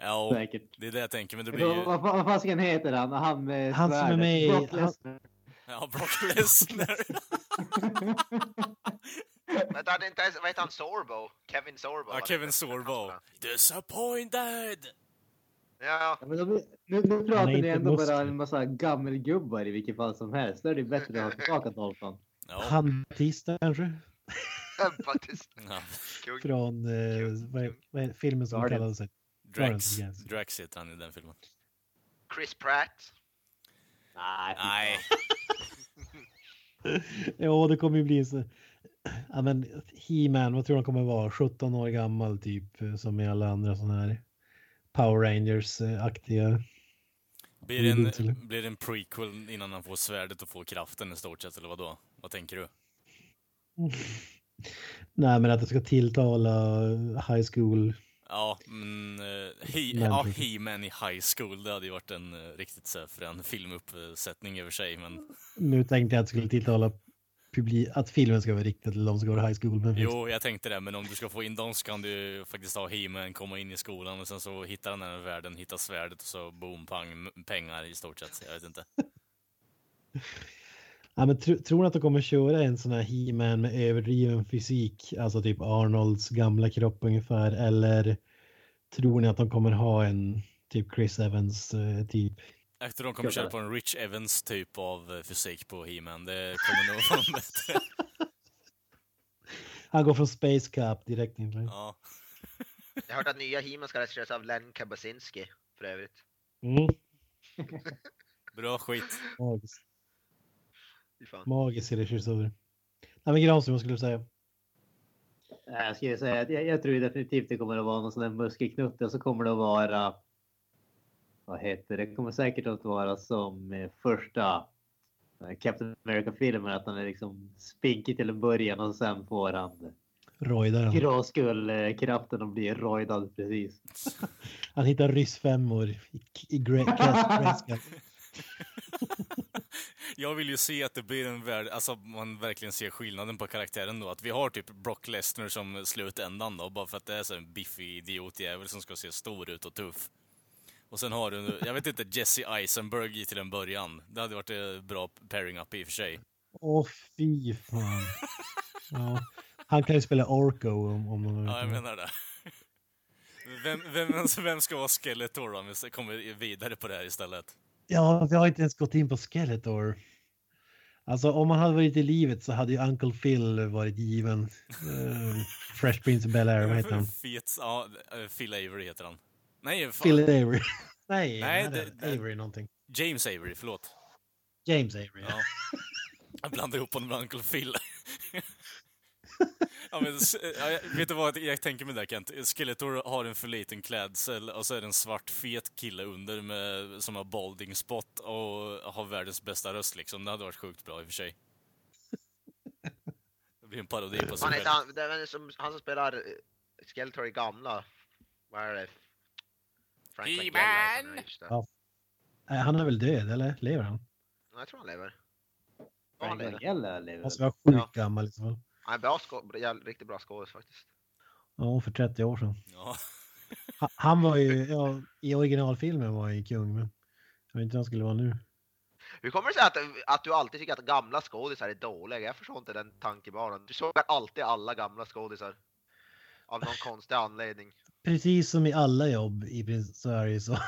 Ja, Säkert. det är det jag tänker, men det blir Vad ju... vad- vad fasiken heter han? Han med Han som är med i- Brock Lesnar. Ja, Brock Lesnar. Men det hade inte ens, vad heter han, Sorbo? Kevin Sorbo? Ja, Kevin? Sorbo. Disappointed! Ja, Ja, men de, nu, nu pratar ni ändå muskler. bara en massa gammelgubbar i vilket fall som helst. Då är det bättre att ha tillbaka Dolphan. Ja. Han Batista kanske? faktiskt. ja. Från eh, vad är, vad är filmen som Guardians. kallades sig? Drax. Drax heter han i den filmen. Chris Pratt. Nej, Nej. Ja, det kommer ju bli så. Ja, men He-Man, vad tror du han kommer vara? 17 år gammal typ, som i alla andra sådana här Power Rangers-aktiga. Blir det, en, blir det en prequel innan han får svärdet och får kraften i stort sett, eller vad då? Vad tänker du? Nej, men att det ska tilltala high school. Ja, men... Uh, he, ja, He-Man i High School, det hade ju varit en uh, riktigt så här frän filmuppsättning över sig, men... Nu tänkte jag att det skulle tilltala publi- att filmen ska vara riktad till de som går high school. Men Jo, jag tänkte det, men om du ska få in dem så kan du faktiskt ha He-Man komma in i skolan och sen så hittar han den här världen, hittar svärdet och så boom, pang, pengar i stort sett. Jag vet inte. Ja, men tr- tror ni att de kommer köra en sån här He-Man med överdriven fysik, alltså typ Arnolds gamla kropp ungefär, eller tror ni att de kommer ha en typ Chris Evans eh, typ? Efter de kommer köra på en Rich Evans typ av eh, fysik på He-Man, det kommer nog vara bättre. Han går från Space Cup direkt in. Ja. Jag har hört att nya He-Man ska regisseras av Len Kabasinski för övrigt. Mm. Bra skit. Magisk, magisk regissör. Nej men Granström, vad skulle du säga? Jag skulle säga att jag, jag tror definitivt det kommer att vara någon sån där muskelknutte och så kommer det att vara. Vad heter det? Kommer säkert att vara som eh, första eh, Captain America-filmen att han är liksom spinkig till en början och sen får han Rojdaren. gråskullkraften och blir rojdad precis. Han hittar ryssfemmor i, i. Jag vill ju se att det blir en värld, alltså man verkligen ser skillnaden på karaktären då. Att vi har typ Brock Lesnar som slutändan då, bara för att det är så en biffig idiotjävel som ska se stor ut och tuff. Och sen har du, jag vet inte, Jesse Eisenberg i till en början. Det hade varit ett bra pairing up i och för sig. Åh fy fan. Ja. Han kan ju spela Orko om, om någon Ja, jag menar det. Vem, vem, vem ska vara Skeletor då, om vi kommer vidare på det här istället? Ja, vi har inte ens gått in på Skeletor. Alltså om han hade varit i livet så hade ju Uncle Phil varit given. Eh, Fresh Prince of Bel-Air, vad heter han? Fet, ja, eh, Phil Avery heter han. Nej, fan. Phil Avery. Nej, Nej, han det- det- Avery någonting. James Avery, förlåt. James Avery. Ja. Jag blandar ihop honom med Uncle Phil. ja, men, ja, vet du vad jag tänker mig där Kent? Skeletor har en för liten klädsel och så är det en svart fet kille under med, som har balding spot och har världens bästa röst liksom. Det hade varit sjukt bra i och för sig. Det blir en parodi på sig Han, själv. han, det är som, han som spelar eh, Skeletor i gamla. Vad är det? Frank He-Man! Ja. Nej, han är väl död, eller? Lever han? Ja, Jag tror han lever. Ja, han lever. Måste vara sjukt Ja. gammal i så fall. Han är bra jävligt- riktigt bra skådis faktiskt. Ja, för 30 år sedan. Ja. Ha- Han var ju, ja, i originalfilmen var han ju kung, men jag vet inte hur han skulle vara nu. Hur kommer det sig att, att du alltid tycker att gamla skådisar är dåliga? Jag förstår inte den tankebanan. Du sågar alltid alla gamla skådisar. Av någon konstig anledning. Precis som i alla jobb i så är det ju så.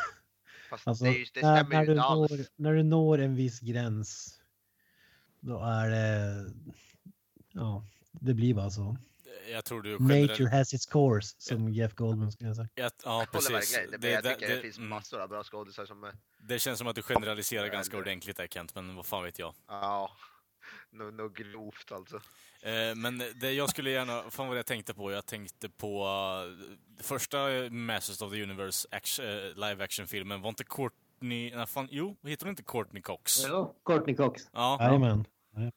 Fast Alltså, det, det när, stämmer när, ju du inte alls. når, när du når en viss gräns, då är det... Ja, det blir bara så. Jag tror du Nature has its course, som Jeff Goldman skulle säga. Ja, ja Jag precis. Det, Det, jag tycker det, det, finns mm, massor av bra skådisar som är... det känns som att du generaliserar ganska ordentligt där Kent, men vad fan vet jag. Ja, något no grovt alltså. Eh, Men det jag skulle gärna, fan vad jag tänkte på, jag tänkte på uh, första eh, Masters of the Universe action, eh, live action-filmen, var inte Courtney, nej fan, jo, heter hon inte Courtney Cox? Ja, Courtney Cox. Ja, Jajamän.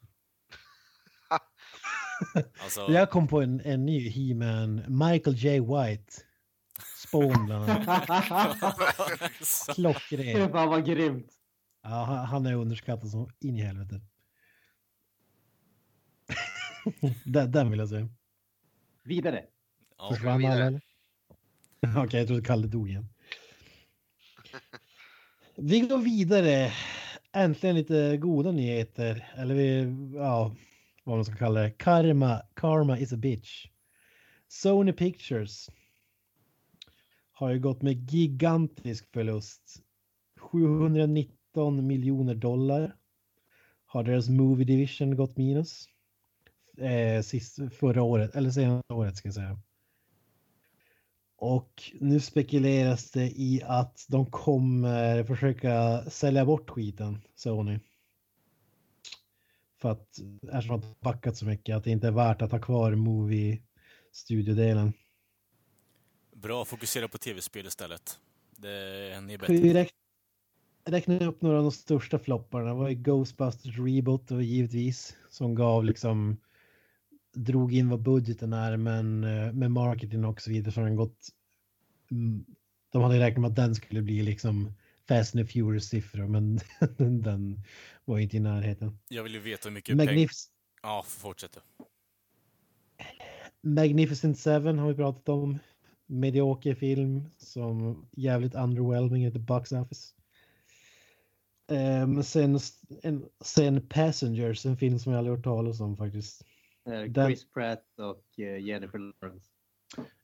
alltså, Jag kom på en, en ny He-Man, Michael J. White. Spawn bland annat. Klockren. Fan vad grymt. Ja, han- han är underskattad som in i helvete. den, den vill jag säga. Vidare. ja, Försvann vidare. alla eller? Okej, jag trodde Kalle dog igen. Vi går vidare. Äntligen lite goda nyheter. Eller vi, ja, vad man ska kalla det. Karma, karma is a bitch. Sony Pictures har ju gått med gigantisk förlust. 719 miljoner dollar har deras movie division gått minus. Eh, sist, förra året, eller senaste året ska jag säga. Och nu spekuleras det i att de kommer försöka sälja bort skiten, Sony. För att eftersom de backat så mycket att det inte är värt att ha kvar movie-studiodelen. bra, fokusera på tv-spel istället. Det är bättre. räkna upp några av de största flopparna. Det var ju Ghostbusters Reboot och givetvis som gav liksom drog in vad budgeten är men eh, med marketing och så vidare så har den gått mm, de hade räknat med att den skulle bli liksom Fast and Furious siffror men den var inte i närheten. Jag vill ju veta hur mycket pengar... Ja, fortsätt. Magnificent Seven har vi pratat om. Medioker film som jävligt underwhelming i the box office. Men sen, en, sen Passengers, en film som jag aldrig hört talas om faktiskt. Eh, Den- Chris Pratt och eh, Jennifer Lawrence.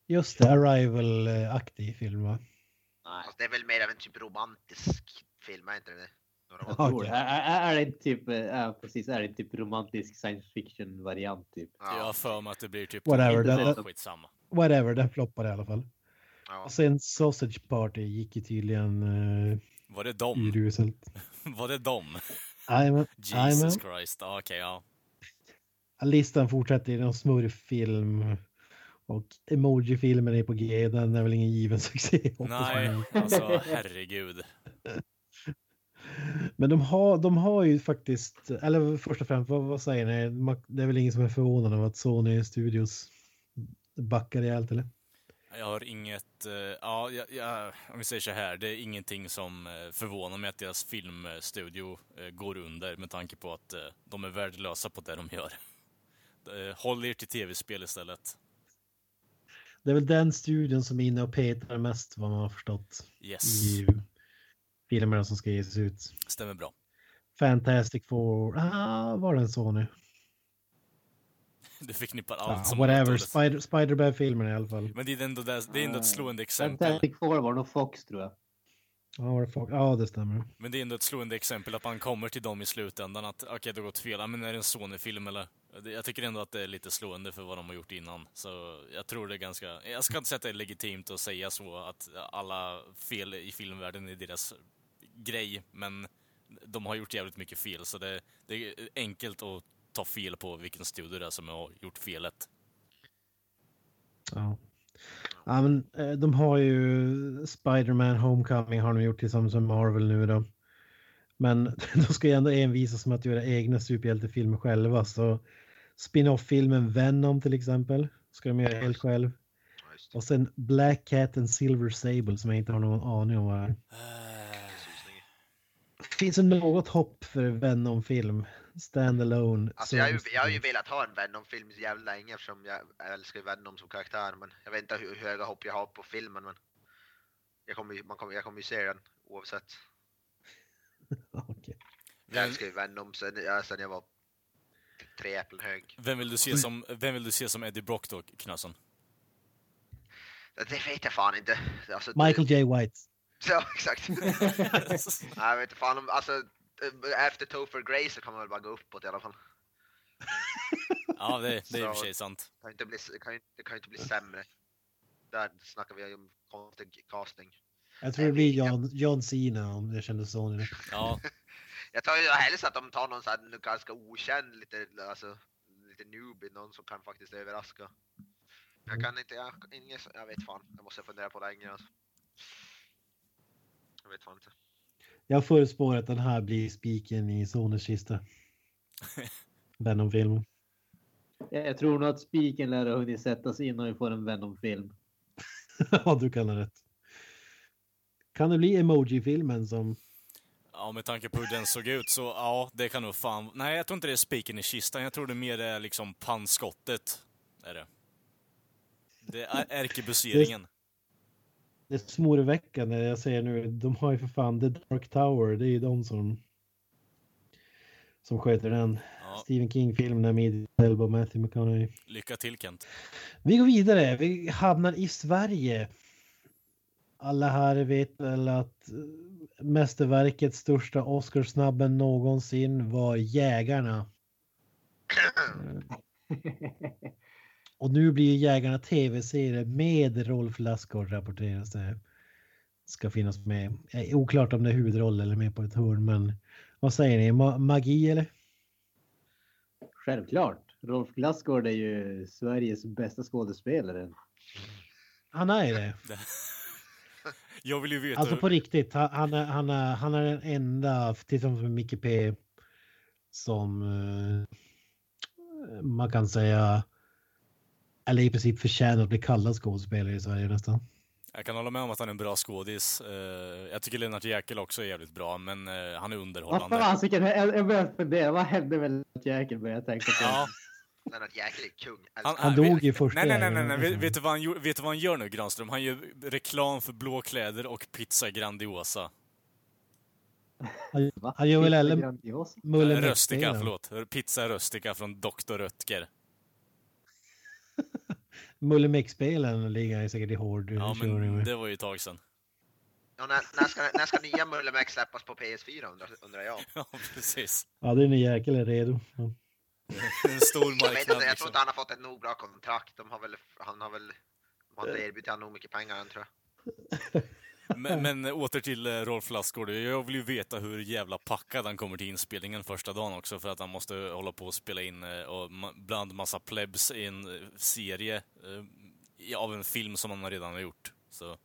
Just det, Arrival-aktig film va? Nej. Det är väl mer av en typ romantisk film, är inte det? Några Ja. det. Är, är, är det typ, eh, ja, precis, är det typ romantisk science fiction variant typ? Jag har Ja, för mig att det blir typ... Whatever. Ja, skitsamma. Whatever, den floppade i alla fall. ja. Och sen Sausage Party gick ju tydligen uh, Var det dem? uruselt. Var det dem? Jajamän. Jesus Christ. Ja, Okej, ja. Listan fortsätter i någon smurffilm. Och emoji-filmen är på G, den är väl ingen given succé. Nej, alltså herregud. Men de har, de har ju faktiskt, eller först och främst, vad, vad säger ni? Det är väl ingen som är förvånad över att Sony Studios backar rejält eller? Jag har inget... eh, ja, jag, jag, om vi säger så här. Det är ingenting som eh, förvånar mig att deras filmstudio eh, går under med tanke på att de är värdelösa på det de gör. Eh, håll er till tv-spel istället. Det är väl den studion som är inne och petar mest vad man har förstått Yes, i filmerna som ska ges ut. stämmer bra. Fantastic Four, ah, var det en Sony? Du förknippar Ah, allt som whatever, dåligt. Spider, i alla fall. Men det är ändå, det, det är ändå ett slående exempel. Fantastic Four var nog Fox tror jag. Ja, folk? ja, det stämmer. Men det är ändå ett slående exempel att man kommer till dem i slutändan att okej, det har gått fel. Men är det en Sony-film eller? Jag tycker ändå att det är lite slående för vad de har gjort innan. Så jag tror det är ganska... Jag ska inte säga att det är legitimt att säga så, att alla fel i filmvärlden är deras grej, men de har gjort jävligt mycket fel, så det, det är enkelt att ta fel på vilken studio det är som har gjort felet. Ja. Ja men, eh, de har ju Spider-Man Homecoming har de gjort tillsammans med Marvel nu då. Men de ska ju ändå envisas med att göra egna superhjältefilmer själva. Så spin-off-filmen Venom till exempel ska de göra helt själv. Och sen Black Cat and Silver Sable som jag inte har någon aning om vad det är. Finns det något hopp för Venom-film? Standalone. Alltså jag, har ju- jag har ju velat ha en Venom-film så jävla länge eftersom jag älskar Venom som karaktär. Men jag vet inte hur höga hopp jag har på filmen. Men jag kommer, ju- man kommer, jag kommer ju se den oavsett. Okej. Jag älskar ju Venom sen, ja, sen jag var tre äpplen hög. vem, vill du se som, vem vill du se som Eddie Brock då, Knösen? Det vet jag fan inte. Alltså, Michael J. White. Ja, exakt. jag vet inte fan om, alltså eh, efter Topher Grace så kan man väl bara gå uppåt i alla fall. Ja, det, det är i och för Så- sig sant. Kan inte bli, kan ju, det kan ju inte bli sämre. Där snackar vi om konstig casting. Jag tror det blir John, John Cena om det kändes så. nu. Ja, Jag tar ju helst att de tar någon sån här ganska okänd, lite, alltså, lite newbie, någon som kan faktiskt överraska. Jag kan inte, jag, ingen, jag vet fan, jag måste fundera på länge alltså. Jag vet fan inte. Jag förutspår att den här blir spiken i Sonys kista. Venom-filmen. Jag jag tror nog att spiken lär ha hunnit sätta sig innan vi får en Venom-film. ja, du kan ha rätt. Kan det bli emoji-filmen som... ja, med tanke på hur den såg ut så ja, det kan nog fan... Nej, jag tror inte det är spiken i kistan. Jag tror det mer är liksom pannskottet. Är det. Det är ärkebuseringen. Det är småväckande. Jag säger nu, de har ju för fan The Dark Tower. Det är ju de som... Som sköter den. Ja, Stephen King-filmerna med Elba och Matthew McConaughey. lycka till Kent. Vi går vidare. Vi hamnar i Sverige. Alla här vet väl att eh, mästerverkets största Oscarsnabben någonsin var Jägarna. Och nu blir ju Jägarna tv-serie med Rolf Lassgård rapporteras det. Ska finnas med. Eh, Oklart om det är huvudroll eller med på ett hörn men vad säger ni? Ma- magi eller? Självklart. Rolf Lassgård är ju Sveriges bästa skådespelare. Han är det. Jag vill ju veta... Alltså på riktigt, han, han, är, han, är, han är den enda, tillsammans med Micke P, som eh, man kan säga, eller i princip förtjänar att bli kallad skådespelare i Sverige nästan. Jag kan hålla med om att han är en bra skådis. Eh, Jag tycker Lennart Jäkel också är jävligt bra, men eh, han är Vad underhållande. fasiken, jag jag började fundera. Vad hände med Lennart Jäkel? Började jag tänka på. Ja, Lennart Jäkel är kung. han, Älskar Han dog i första Nej, nej, nej, nej. Vet, vet, du vad han, vet du vad han gör nu, Granström? Han gör reklam för blå kläder och pizza Grandiosa. Han, gör väl Röstika, Meck-spelen. förlåt. Pizza Röstika från Dr. Röttger. Mulle Meck-spelen ligger säkert i hård Ja, men det var ju ett tag sedan. Ja, när, när, ska, när ska nya Mullemäck släppas på PS4 undrar, undrar jag? Ja, precis. Ja, det är ni jäkel är redo. Ja. En stor Jag, vet marknad inte, jag tror liksom. inte han har fått ett nog bra kontrakt. De har väl, han har väl de har inte erbjudit honom nog mycket pengar än tror jag. Men, men åter till eh, Rolf Lassgård. Jag vill ju veta hur jävla packad han kommer till inspelningen första dagen också för att han måste hålla på och spela in eh, och bland massa plebs i en eh, serie av en film som han redan har gjort. Så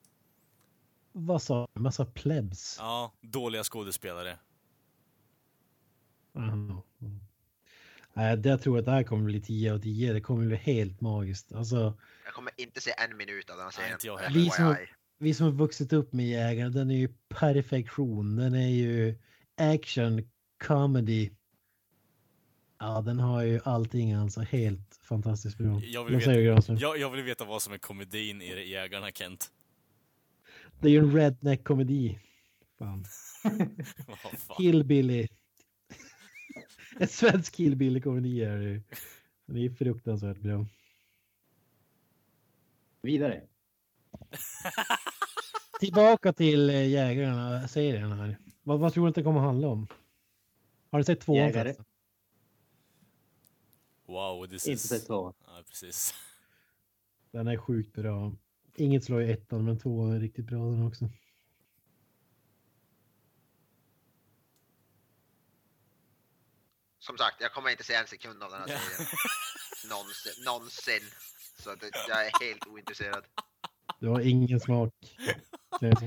Vad sa du? Massa plebs? ja, dåliga skådespelare. Mm. Jag tror att det här kommer bli 10 av 10. Det kommer bli helt magiskt. Alltså, Jag kommer inte se en minut av den här serien. inte jag heller. Vi som har vuxit upp med Jägarna, den är ju perfektion. Den är ju action, comedy. Ja, den har ju allting alltså. Helt fantastiskt bra. Jag vill veta-? Jag, jag vill veta vad som är komedin i Jägarna, Kent. Det är ju en redneck-komedi. Fan. Hillbilly. En svensk hillbilly-komedi är det ju. Den är ju fruktansvärt bra. Vidare. Tillbaka till eh, Jägarna-serien här. Vad, vad tror du att det kommer att handla om? Har du sett tvåan Jägare. Wow, this Inte is... sett två. Ja, precis. Den är sjukt bra. Inget slår ju ettan, men tvåan är riktigt bra den också. Som sagt, jag kommer inte se en sekund av den här serien. Någonsin. Någonsin. Så det, jag är helt ointresserad. Du har ingen smak. jag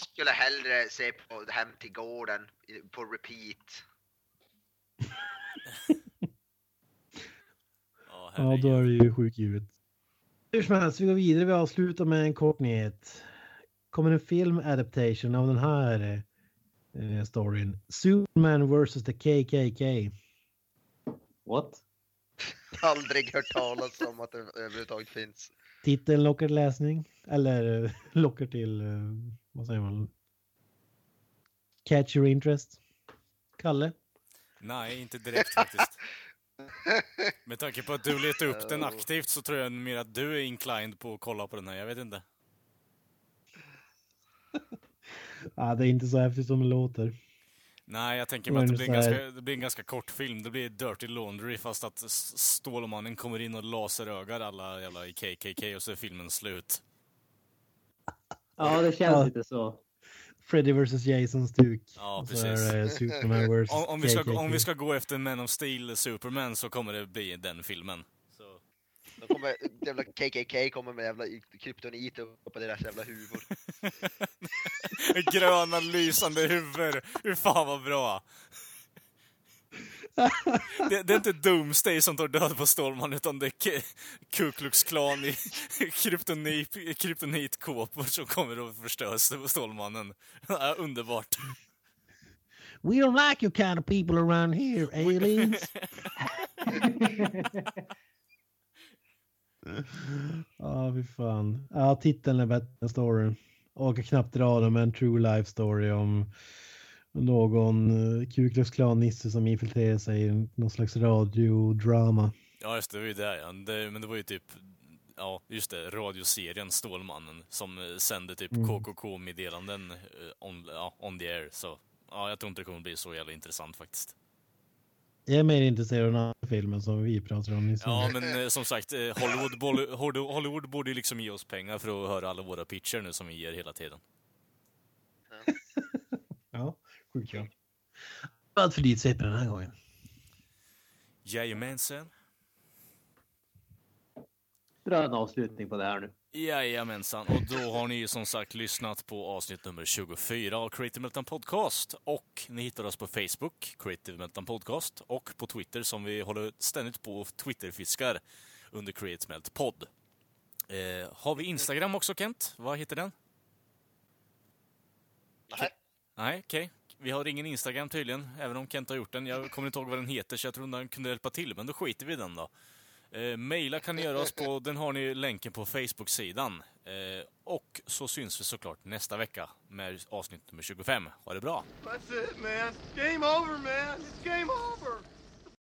skulle hellre se på Hem till gården i- på repeat. Ja, Ja, då är det ju sjukt givet. Hur som helst, vi går vidare. Vi avslutar med en kort nyhet. Kommer en film adaptation av den här eh, storyn. Superman vs. the KKK. What? Aldrig hört talas om att det överhuvudtaget finns. Titeln lockar till läsning. Eller eh, lockar till, eh, vad säger man? Catch your interest. Kalle? Nej, inte direkt faktiskt. Med tanke på att du letar upp den aktivt så tror jag mer att du är inclined på att kolla på den här. Jag vet inte. Ja, det är inte så häftigt som det låter. Nej, jag tänker mig att det blir, ganska, det blir en ganska kort film. Det blir Dirty Laundry fast att Stålmannen kommer in och laserögar alla jävla i KKK och så är filmen slut. Ja, det känns Ja. lite så. Freddy vs Jason-stuk. Ja, Och så precis. är det Superman vs Om, om, vi ska, KKK. om vi ska gå efter Man of Steel, Superman, så kommer det bli den filmen. De kommer, jävla KKK kommer med jävla kryptonit upp på deras jävla huvud. Gröna lysande huvud. Hur fan vad bra! Det, det är inte Doomsday som tar död på Stålman utan det är Ku Klux Klan i kryptonit, kryptonitkåpor som kommer att förstöra Stålmannen. Ja, underbart. We don't like your kind of people around here, aliens. Ja, fy fan. Ja, titeln är bättre än storyn. Och knappt dra det med en true life story om någon uh, Ku Klux Klan-nisse som infiltrerar sig i någon slags radiodrama. Ja, just det, det var ju det, ja. det Men det var ju typ, ja, just det, radioserien Stålmannen som eh, sände typ Mm. KKK-meddelanden eh, on, ja, on the air. Så ja, jag tror inte det kommer bli så jävla intressant faktiskt. Jag är mer intresserad av den andra filmen som vi pratar om nyss. Ja, men eh, som sagt, eh, Hollywood, Hollywood, borde ju liksom ge oss pengar för att höra alla våra pitcher nu som vi ger hela tiden. ja sjukt kul. Vad för dit den här gången? Jajamensan. Dra en avslutning på det här nu. Jajamensan, och då har ni som sagt lyssnat på avsnitt nummer 24 av Creative Meltdown Podcast. Och ni hittar oss på Facebook, Creative Meltdown Podcast, och på Twitter som vi håller ständigt på och Twitterfiskar under Creative Melt Pod. Eh, har vi Instagram också Kent? Vad heter den? Nej. Nej, okej. Vi har ingen Instagram tydligen, även om Kent har gjort den. Jag kommer inte ihåg vad den heter, så jag trodde han kunde hjälpa till, men då skiter vi i den då. Eh, maila kan ni göra oss på, den har ni länken på Facebook-sidan. Eh, och så syns vi såklart nästa vecka med avsnitt nummer 25. Ha det bra! That's it man! Game over man! It's game over!